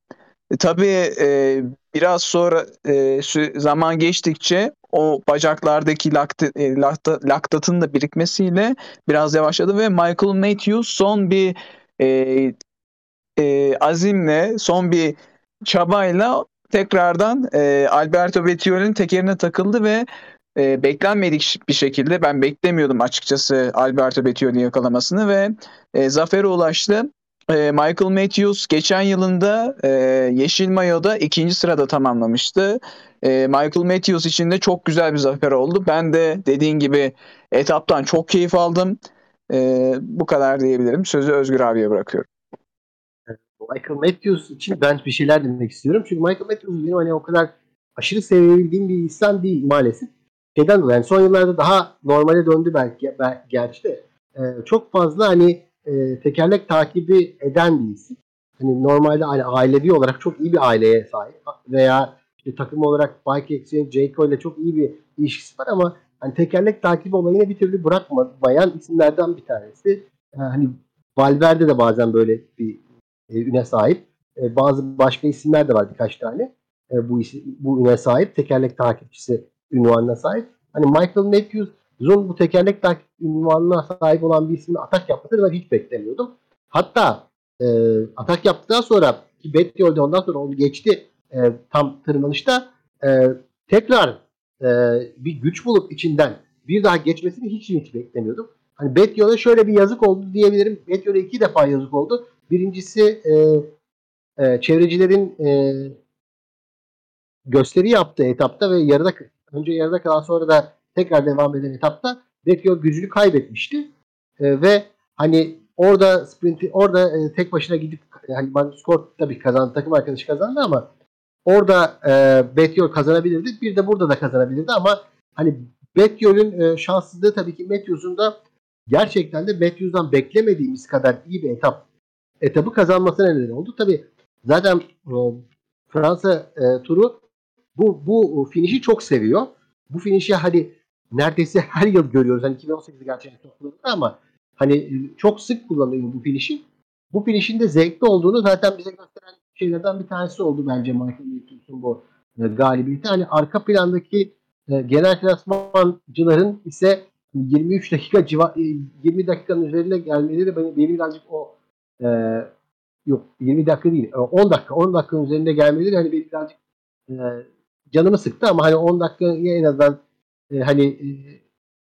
E, tabii e, biraz sonra e, zaman geçtikçe o bacaklardaki laktat, e, laktat, laktatın da birikmesiyle biraz yavaşladı ve Michael Matthews son bir e, e, azimle, son bir çabayla tekrardan e, Alberto Bettiol'ün tekerine takıldı ve e, beklenmedik bir şekilde ben beklemiyordum açıkçası Alberto Bettiol'ü yakalamasını ve e, zafere ulaştı. E, Michael Matthews geçen yılında e, Yeşil Mayo'da ikinci sırada tamamlamıştı. E, Michael Matthews için de çok güzel bir zafer oldu. Ben de dediğin gibi etaptan çok keyif aldım. E, bu kadar diyebilirim. Sözü Özgür abiye bırakıyorum. Michael Matthews için ben bir şeyler demek istiyorum. Çünkü Michael Matthews benim hani o kadar aşırı sevebildiğim bir insan değil maalesef. Şeyden dolayı yani son yıllarda daha normale döndü belki, belki gerçi de. Ee, çok fazla hani e, tekerlek takibi eden bir isim. Hani normalde hani ailevi olarak çok iyi bir aileye sahip veya işte takım olarak Bike Exchange, Jayco ile çok iyi bir ilişkisi var ama hani tekerlek takibi olayını bir türlü bırakmayan isimlerden bir tanesi. Yani hani Valverde de bazen böyle bir e, üne sahip. E, bazı başka isimler de var birkaç tane. E, bu isim, bu üne sahip. Tekerlek takipçisi ünvanına sahip. Hani Michael Matthews'un bu tekerlek takip ünvanına sahip olan bir ismin atak yapmasını ben hiç beklemiyordum. Hatta e, atak yaptıktan sonra ki Bettiol'de ondan sonra onu geçti e, tam tırmanışta e, tekrar e, bir güç bulup içinden bir daha geçmesini hiç hiç beklemiyordum. Hani Bettiol'e şöyle bir yazık oldu diyebilirim. Bettiol'e iki defa yazık oldu. Birincisi e, e, çevrecilerin e, gösteri yaptığı etapta ve yarıda önce yarıda kalan sonra da tekrar devam eden etapta Bettiol gücünü kaybetmişti. E, ve hani orada sprinti orada e, tek başına gidip hani skor tabii kazandı takım arkadaşı kazandı ama orada e, Bettiol kazanabilirdi. Bir de burada da kazanabilirdi ama hani Bettiol'ün e, şanssızlığı tabii ki Matthews'un da gerçekten de Matthews'dan beklemediğimiz kadar iyi bir etap etabı kazanmasına neden oldu. Tabii zaten e, Fransa e, turu bu bu finişi çok seviyor. Bu finişi hadi neredeyse her yıl görüyoruz. Hani 2018'de gerçekten çok kullanıldı ama hani e, çok sık kullanılıyor bu finişi. Bu finişin de zevkli olduğunu zaten bize gösteren şeylerden bir tanesi oldu bence Michael Matthews'un bu e, galibiyeti. Hani arka plandaki e, genel klasmancıların ise 23 dakika civa, 20 dakikanın üzerine gelmeleri beni, beni birazcık o e, yok 20 dakika değil 10 dakika 10 dakikanın üzerinde gelmeleri hani birazcık e, canımı sıktı ama hani 10 dakikaya en azından e, hani e,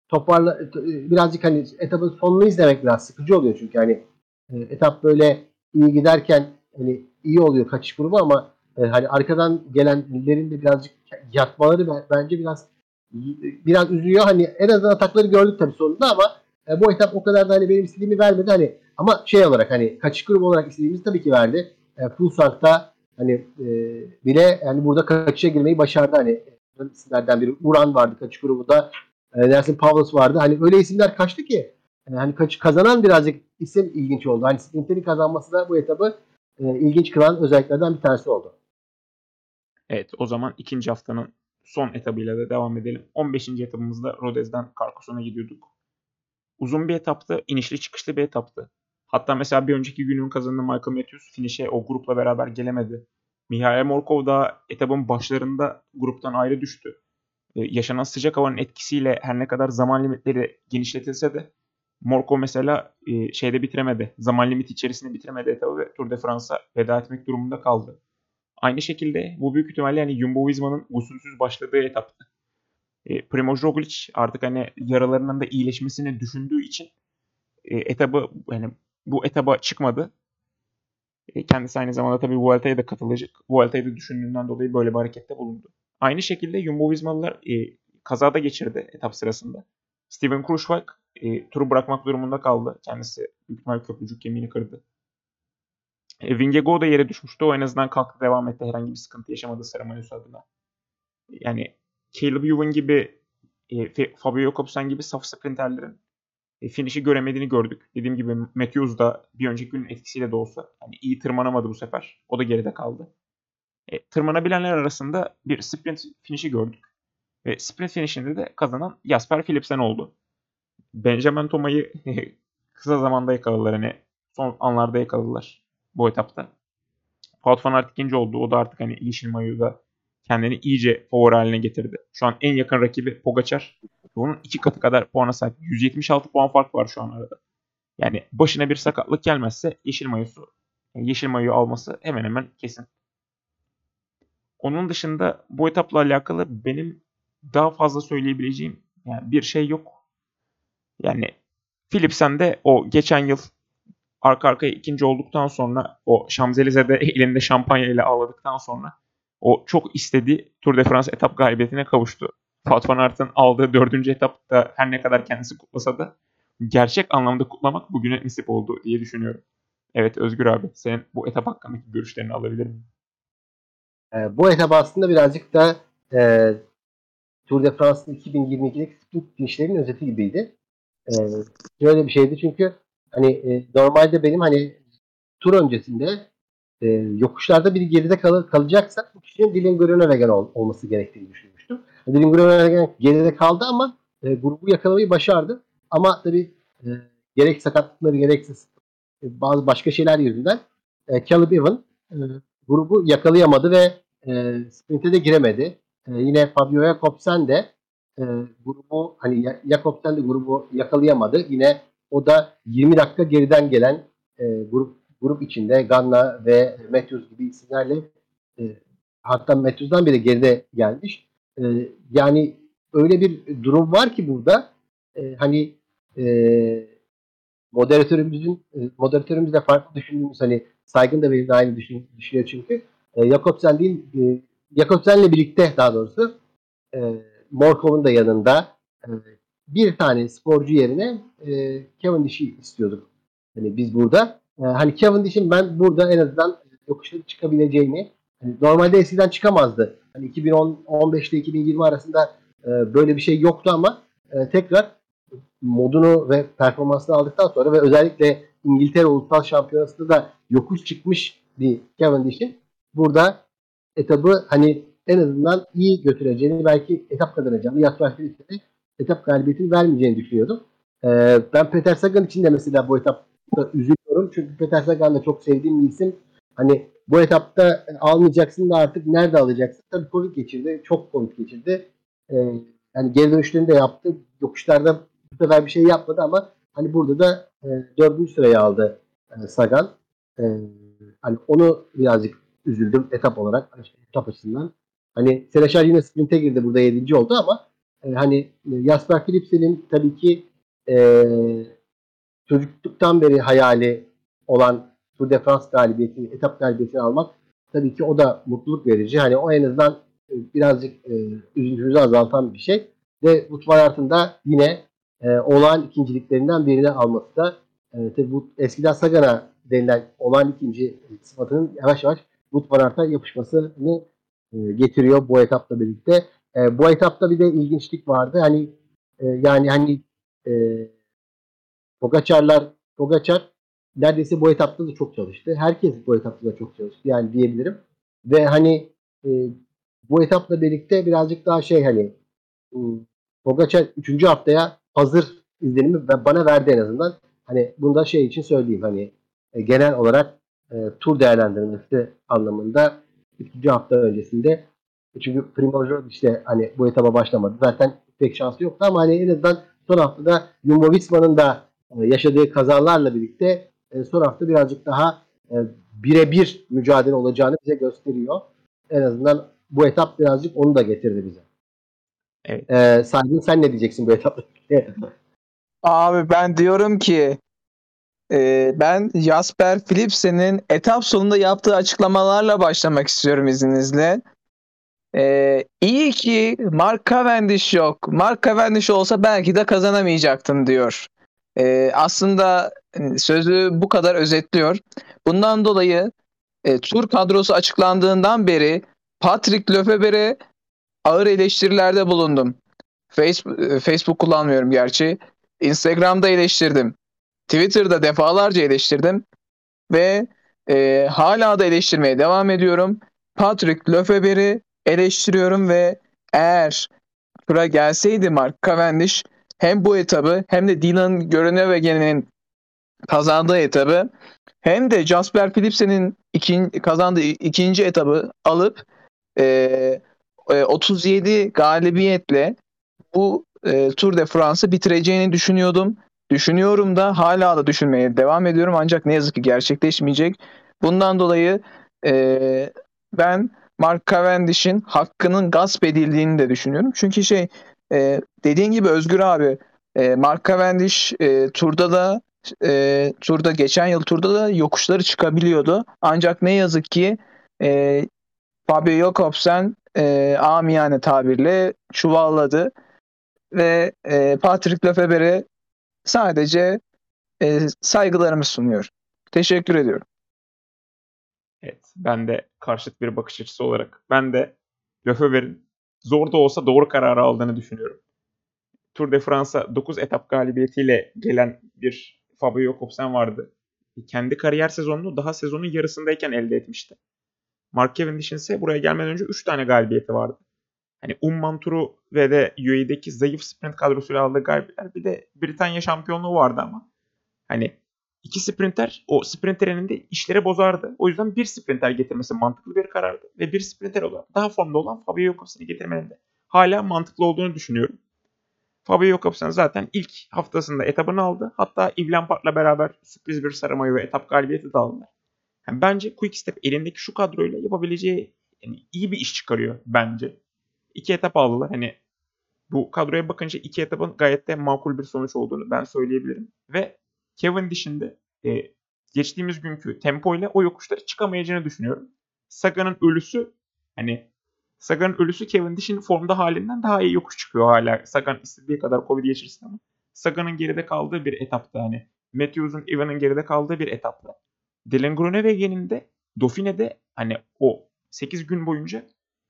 toparla e, birazcık hani etapın sonunu izlemek biraz sıkıcı oluyor çünkü hani e, etap böyle iyi giderken hani iyi oluyor kaçış grubu ama e, hani arkadan gelenlerin de birazcık yatmaları bence biraz biraz üzüyor. Hani en azından atakları gördük tabii sonunda ama e, bu etap o kadar da hani benim istediğimi vermedi. Hani ama şey olarak hani kaçış grubu olarak istediğimizi tabii ki verdi. E, Fulsang'da hani e, bile yani burada kaçışa girmeyi başardı. Hani isimlerden biri Uran vardı kaçış grubunda. E, Nelson Pavlos vardı. Hani öyle isimler kaçtı ki yani hani kaç, kazanan birazcık isim ilginç oldu. Hani Sprinter'in kazanması da bu etabı e, ilginç kılan özelliklerden bir tanesi oldu. Evet o zaman ikinci haftanın son etabıyla da devam edelim. 15. etabımızda Rodez'den Carcassonne'a gidiyorduk. Uzun bir etaptı, inişli çıkışlı bir etaptı. Hatta mesela bir önceki günün kazandığı Michael Matthews finish'e o grupla beraber gelemedi. Mihail Morkov da etapın başlarında gruptan ayrı düştü. Ee, yaşanan sıcak havanın etkisiyle her ne kadar zaman limitleri genişletilse de Morkov mesela e, şeyde bitiremedi. Zaman limiti içerisinde bitiremedi etabı ve Tour de France'a veda etmek durumunda kaldı. Aynı şekilde bu büyük ihtimalle yani Jumbo Visma'nın usulsüz başladığı etaptı. E, Primoz Roglic artık hani yaralarının da iyileşmesini düşündüğü için e, etabı yani bu etaba çıkmadı. E, kendisi aynı zamanda tabii Vuelta'ya da katılacak. Vuelta'yı da düşündüğünden dolayı böyle bir harekette bulundu. Aynı şekilde Jumbo Vismalılar e, kazada geçirdi etap sırasında. Steven Kruijswijk e, turu bırakmak durumunda kaldı. Kendisi büyük ihtimal köprücük kemiğini kırdı. E, Vingego da yere düşmüştü. O en azından kalktı devam etti. Herhangi bir sıkıntı yaşamadı Saramayus adına. Yani Caleb Ewan gibi e, Fabio Jakobsen gibi saf sprinterlerin finish'i göremediğini gördük. Dediğim gibi Matthews da bir önceki günün etkisiyle de olsa hani iyi tırmanamadı bu sefer. O da geride kaldı. E, tırmanabilenler arasında bir sprint finish'i gördük. Ve sprint finish'inde de kazanan Jasper Philipsen oldu. Benjamin Toma'yı kısa zamanda yakaladılar. Hani son anlarda yakaladılar bu etapta. Wout van Aert ikinci oldu. O da artık hani yeşil mayoda kendini iyice favori haline getirdi. Şu an en yakın rakibi Pogacar. Onun iki katı kadar puana sahip. 176 puan fark var şu an arada. Yani başına bir sakatlık gelmezse yeşil mayosu yeşil mayoyu alması hemen hemen kesin. Onun dışında bu etapla alakalı benim daha fazla söyleyebileceğim yani bir şey yok. Yani Philipsen de o geçen yıl arka arkaya ikinci olduktan sonra o Şamzelize'de elinde şampanya ile ağladıktan sonra o çok istediği Tour de France etap galibiyetine kavuştu. Wout van Aert'ın aldığı dördüncü etapta her ne kadar kendisi kutlasa da gerçek anlamda kutlamak bugüne nasip oldu diye düşünüyorum. Evet Özgür abi senin bu etap hakkındaki görüşlerini alabilir miyim? E, bu etap aslında birazcık da e, Tour de France'ın 2022'deki sprint finişlerinin özeti gibiydi. E, şöyle bir şeydi çünkü hani e, normalde benim hani tur öncesinde e, yokuşlarda biri geride kal kalacaksa bu kişinin Dylan Groenewegen ol olması gerektiğini düşünmüştüm. Dylan Groenewegen geride kaldı ama e, grubu yakalamayı başardı. Ama tabii e, gerek sakatlıkları gerekse e, bazı başka şeyler yüzünden e, Caleb Ewan e, grubu yakalayamadı ve e, sprinte de giremedi. E, yine Fabio Jakobsen de e, grubu hani Jakobsen de grubu yakalayamadı. Yine o da 20 dakika geriden gelen e, grup grup içinde Ganna ve Matthews gibi isimlerle e, hatta Matthews'dan bile geride gelmiş. E, yani öyle bir durum var ki burada e, hani e, moderatörümüzün e, moderatörümüzle farklı düşündüğümüz hani Saygın da benimle aynı düşün, düşünüyor çünkü. E, Jakobsen değil e, Jakobsen'le birlikte daha doğrusu e, Morkov'un da yanında e, bir tane sporcu yerine e, Cavendish'i istiyorduk. Hani biz burada. E, hani Cavendish'in ben burada en azından yokuşları çıkabileceğini hani normalde eskiden çıkamazdı. Hani 2015 ile 2020 arasında e, böyle bir şey yoktu ama e, tekrar modunu ve performansını aldıktan sonra ve özellikle İngiltere Ulusal Şampiyonası'nda da yokuş çıkmış bir Cavendish'in burada etabı hani en azından iyi götüreceğini belki etap kazanacağını Jasper Philips'e etap galibiyetini vermeyeceğini düşünüyordum. Ee, ben Peter Sagan için de mesela bu etapta üzülüyorum. Çünkü Peter Sagan da çok sevdiğim bir isim. Hani bu etapta almayacaksın da artık nerede alacaksın? Tabii Covid geçirdi. Çok Covid geçirdi. Ee, yani geri dönüşlerini de yaptı. Yokuşlarda bu sefer bir şey yapmadı ama hani burada da e, dördüncü sırayı aldı e, Sagan. E, hani onu birazcık üzüldüm etap olarak. Etap açısından. Hani Seleşar yine sprinte girdi burada yedinci oldu ama e, hani e, Jasper Philipsen'in tabii ki e, çocukluktan beri hayali olan Tour de galibiyetini, etap galibiyetini almak tabii ki o da mutluluk verici. Hani o en azından e, birazcık e, üzüntümüzü azaltan bir şey. Ve Wout da yine e, olağan ikinciliklerinden birini alması da e, tabii bu eskiden Sagan'a denilen olağan ikinci sıfatının yavaş yavaş Wout van yapışmasını e, getiriyor bu etapla birlikte. E, bu etapta bir de ilginçlik vardı. Hani e, yani hani e, Pogacarlar Pogacar neredeyse bu etapta da çok çalıştı. Herkes bu etapta da çok çalıştı yani diyebilirim. Ve hani e, bu etapla birlikte birazcık daha şey hani Pogacar 3. haftaya hazır izlenimi bana verdi en azından. Hani bunu da şey için söyleyeyim hani e, genel olarak e, tur değerlendirmesi anlamında 3. hafta öncesinde çünkü Primoz işte hani bu etaba başlamadı. Zaten pek şansı yoktu ama hani en azından son haftada Jumbo Visma'nın da e, yaşadığı kazalarla birlikte e, son hafta birazcık daha e, birebir mücadele olacağını bize gösteriyor. En azından bu etap birazcık onu da getirdi bize. Evet. Ee, Saydın sen ne diyeceksin bu etapta? Abi ben diyorum ki e, ben Jasper Philipsen'in etap sonunda yaptığı açıklamalarla başlamak istiyorum izninizle. E, iyi ki Mark Cavendish yok. Mark Cavendish olsa belki de kazanamayacaktım diyor. E, aslında sözü bu kadar özetliyor. Bundan dolayı e, tur kadrosu açıklandığından beri Patrick Lefeber'e ağır eleştirilerde bulundum. Facebook, Facebook kullanmıyorum gerçi. Instagram'da eleştirdim. Twitter'da defalarca eleştirdim. Ve e, hala da eleştirmeye devam ediyorum. Patrick Lefeber'i eleştiriyorum ve eğer tura gelseydi Mark Cavendish hem bu etabı hem de Dylan Groenewegen'in kazandığı etabı hem de Jasper Philipsen'in ikin, kazandığı ikinci etabı alıp e, 37 e, galibiyetle bu e, Tour de France'ı bitireceğini düşünüyordum. Düşünüyorum da hala da düşünmeye devam ediyorum ancak ne yazık ki gerçekleşmeyecek. Bundan dolayı e, ben Mark Cavendish'in hakkının gasp edildiğini de düşünüyorum. Çünkü şey e, dediğin gibi Özgür abi e, Mark Cavendish e, turda da e, turda geçen yıl turda da yokuşları çıkabiliyordu. Ancak ne yazık ki e, Fabio Jakobsen e, amiyane tabirle çuvalladı ve e, Patrick Lefeber'e sadece e, saygılarımı sunuyor. Teşekkür ediyorum. Evet, ben de karşıt bir bakış açısı olarak ben de Lefeber'in zor da olsa doğru kararı aldığını düşünüyorum. Tour de France'a 9 etap galibiyetiyle gelen bir Fabio Jakobsen vardı. Kendi kariyer sezonunu daha sezonun yarısındayken elde etmişti. Mark Cavendish'in ise buraya gelmeden önce 3 tane galibiyeti vardı. Hani Umman turu ve de UAE'deki zayıf sprint kadrosuyla aldığı galibiyetler bir de Britanya şampiyonluğu vardı ama. Hani iki sprinter o sprinter elinde işleri bozardı. O yüzden bir sprinter getirmesi mantıklı bir karardı. Ve bir sprinter olarak daha formda olan Fabio Jakobsen'i getirmenin de hala mantıklı olduğunu düşünüyorum. Fabio Jakobsen zaten ilk haftasında etabını aldı. Hatta Yves Lampard'la beraber sürpriz bir sarı ve etap galibiyeti de aldılar. Yani bence Quickstep elindeki şu kadroyla yapabileceği yani iyi bir iş çıkarıyor bence. İki etap aldılar. Hani bu kadroya bakınca iki etapın gayet de makul bir sonuç olduğunu ben söyleyebilirim. Ve Kevin dışında e, geçtiğimiz günkü tempo ile o yokuşları çıkamayacağını düşünüyorum. Sagan'ın ölüsü hani Sagan'ın ölüsü Kevin Dish'in formda halinden daha iyi yokuş çıkıyor hala. Sagan istediği kadar Covid geçirsin ama Sagan'ın geride kaldığı bir etapta hani Matthews'un, Evan'ın geride kaldığı bir etapta Dylan Groenewegen'in de Dauphine'de hani o 8 gün boyunca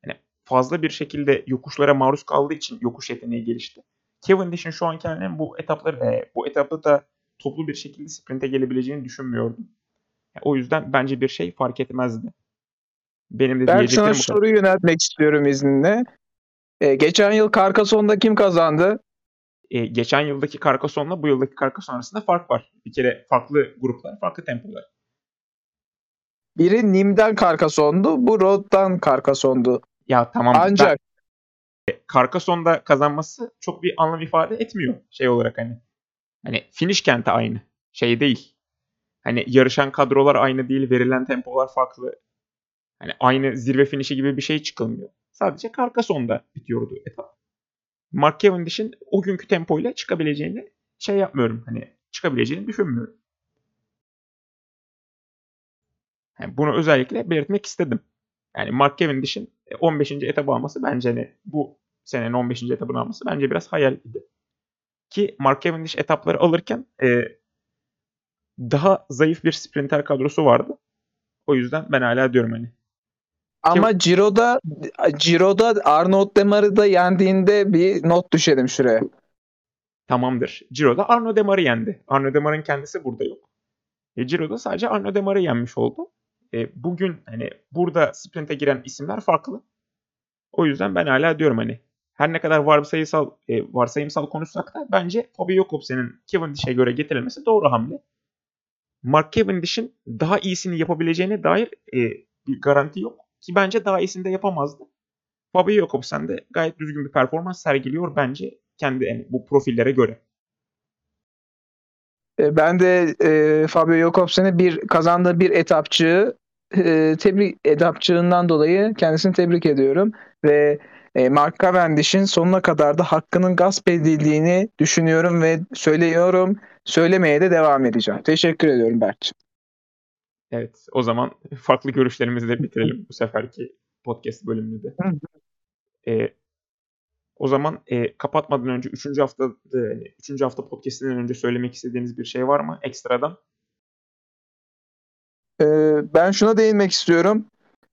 hani fazla bir şekilde yokuşlara maruz kaldığı için yokuş yeteneği gelişti. Cavendish'in şu anki halinin bu etapları e, bu etapta da toplu bir şekilde sprinte gelebileceğini düşünmüyordum. O yüzden bence bir şey fark etmezdi. Benim de Ben sana soruyu yöneltmek istiyorum izninle. Ee, geçen yıl Carcassonne'da kim kazandı? E, geçen yıldaki Carcassonne'la bu yıldaki Carcassonne arasında fark var. Bir kere farklı gruplar, farklı tempolar. Biri Nim'den Carcassonne'du, bu Road'dan Carcassonne'du. Ya tamam ben- Ancak Carcassonne'da kazanması çok bir anlam ifade etmiyor şey olarak hani. Hani finish kenti aynı. Şey değil. Hani yarışan kadrolar aynı değil, verilen tempolar farklı. Hani aynı zirve finişi gibi bir şey çıkılmıyor. Sadece Carcassonne'da bitiyordu etap. Mark Cavendish'in o günkü tempoyla çıkabileceğini şey yapmıyorum. Hani çıkabileceğini düşünmüyorum. Yani bunu özellikle belirtmek istedim. Yani Mark Cavendish'in 15. etabı alması bence hani bu senenin 15. etabını alması bence biraz hayal idi. Ki Mark Cavendish etapları alırken e, daha zayıf bir sprinter kadrosu vardı. O yüzden ben hala diyorum hani. Ama Ciro'da Ciro'da Arnaud Demar'ı da yendiğinde bir not düşelim şuraya. Tamamdır. Ciro'da Arnaud Demar'ı yendi. Arnaud Demar'ın kendisi burada yok. E, Ciro'da sadece Arnaud Demar'ı yenmiş oldu. E, bugün hani burada sprinte giren isimler farklı. O yüzden ben hala diyorum hani her ne kadar varsayısal e, varsayımsal konuşsak da bence Fabio Jacobsen'in Cavendish'e göre getirilmesi doğru hamle. Mark Cavendish'in daha iyisini yapabileceğine dair e, bir garanti yok. Ki bence daha iyisini de yapamazdı. Fabio Jacobsen de gayet düzgün bir performans sergiliyor bence kendi yani bu profillere göre. E, Ben de e, Fabio Jakobsen'e bir kazandığı bir etapçığı e, tebrik etapçığından dolayı kendisini tebrik ediyorum ve e, Mark Cavendish'in sonuna kadar da hakkının gasp edildiğini düşünüyorum ve söylüyorum. Söylemeye de devam edeceğim. Teşekkür ediyorum Berk'ciğim. Evet o zaman farklı görüşlerimizi de bitirelim bu seferki podcast bölümünü de. Hı. E, o zaman e, kapatmadan önce 3. hafta 3. hafta podcastinden önce söylemek istediğiniz bir şey var mı ekstradan? E, ben şuna değinmek istiyorum.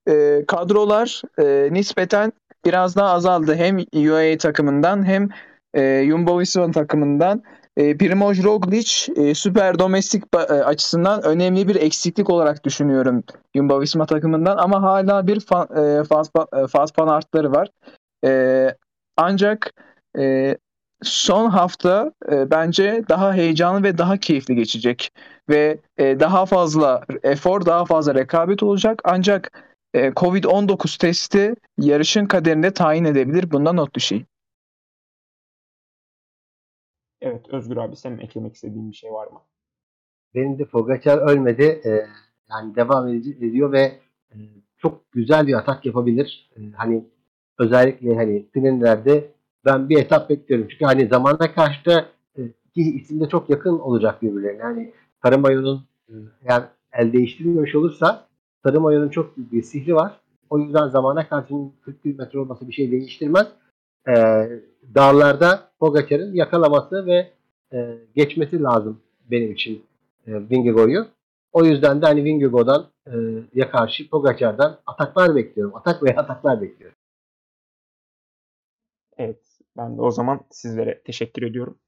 E, kadrolar e, nispeten biraz daha azaldı. Hem UAE takımından hem e, Jumbo Visma takımından. E, Primoz Roglic e, süper domestik e, açısından önemli bir eksiklik olarak düşünüyorum Jumbo Visma takımından ama hala bir fa- e, faz, fa- e, faz fan artları var. E, ancak e, son hafta e, bence daha heyecanlı ve daha keyifli geçecek ve e, daha fazla efor, daha fazla rekabet olacak. Ancak e, Covid-19 testi yarışın kaderini tayin edebilir. Bundan not düşeyim. Evet Özgür abi senin eklemek istediğin bir şey var mı? Benim de Pogacar ölmedi. Ee, yani devam ediyor ve e, çok güzel bir atak yapabilir. Ee, hani özellikle hani Trinidad'de ben bir etap bekliyorum. Çünkü hani zamana karşı da e, iki isim de çok yakın olacak birbirlerine. Yani Sarımayon'un e, eğer el değiştirmemiş olursa Sarımayon'un çok büyük bir sihri var. O yüzden zamana karşı 41 metre olması bir şey değiştirmez. Ee, dağlarda Pogacar'ın yakalaması ve e, geçmesi lazım benim için e, Vingegaard'u. O yüzden de hani Vingegaard'dan e, ya karşı Pogacar'dan ataklar bekliyorum. Atak veya ataklar bekliyorum. Evet ben de o zaman sizlere teşekkür ediyorum.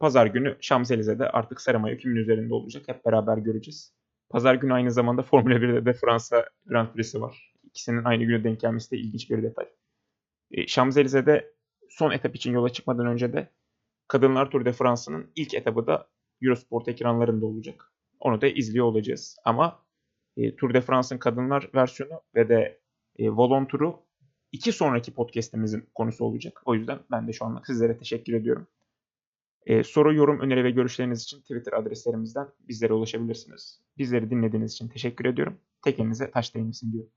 Pazar günü Şamzelize'de artık Saramayo kimin üzerinde olacak hep beraber göreceğiz. Pazar günü aynı zamanda Formula 1'de de Fransa Grand Prix'si var. İkisinin aynı güne denk gelmesi de ilginç bir detay. E, Şamzelize'de son etap için yola çıkmadan önce de Kadınlar Tour de France'ın ilk etabı da Eurosport ekranlarında olacak. Onu da izliyor olacağız. Ama e, Tour de France'ın kadınlar versiyonu ve de e, Volon Tour'u iki sonraki podcast'imizin konusu olacak. O yüzden ben de şu anlık sizlere teşekkür ediyorum. E, soru, yorum, öneri ve görüşleriniz için Twitter adreslerimizden bizlere ulaşabilirsiniz. Bizleri dinlediğiniz için teşekkür ediyorum. Tek elinize taş değmesin diyorum.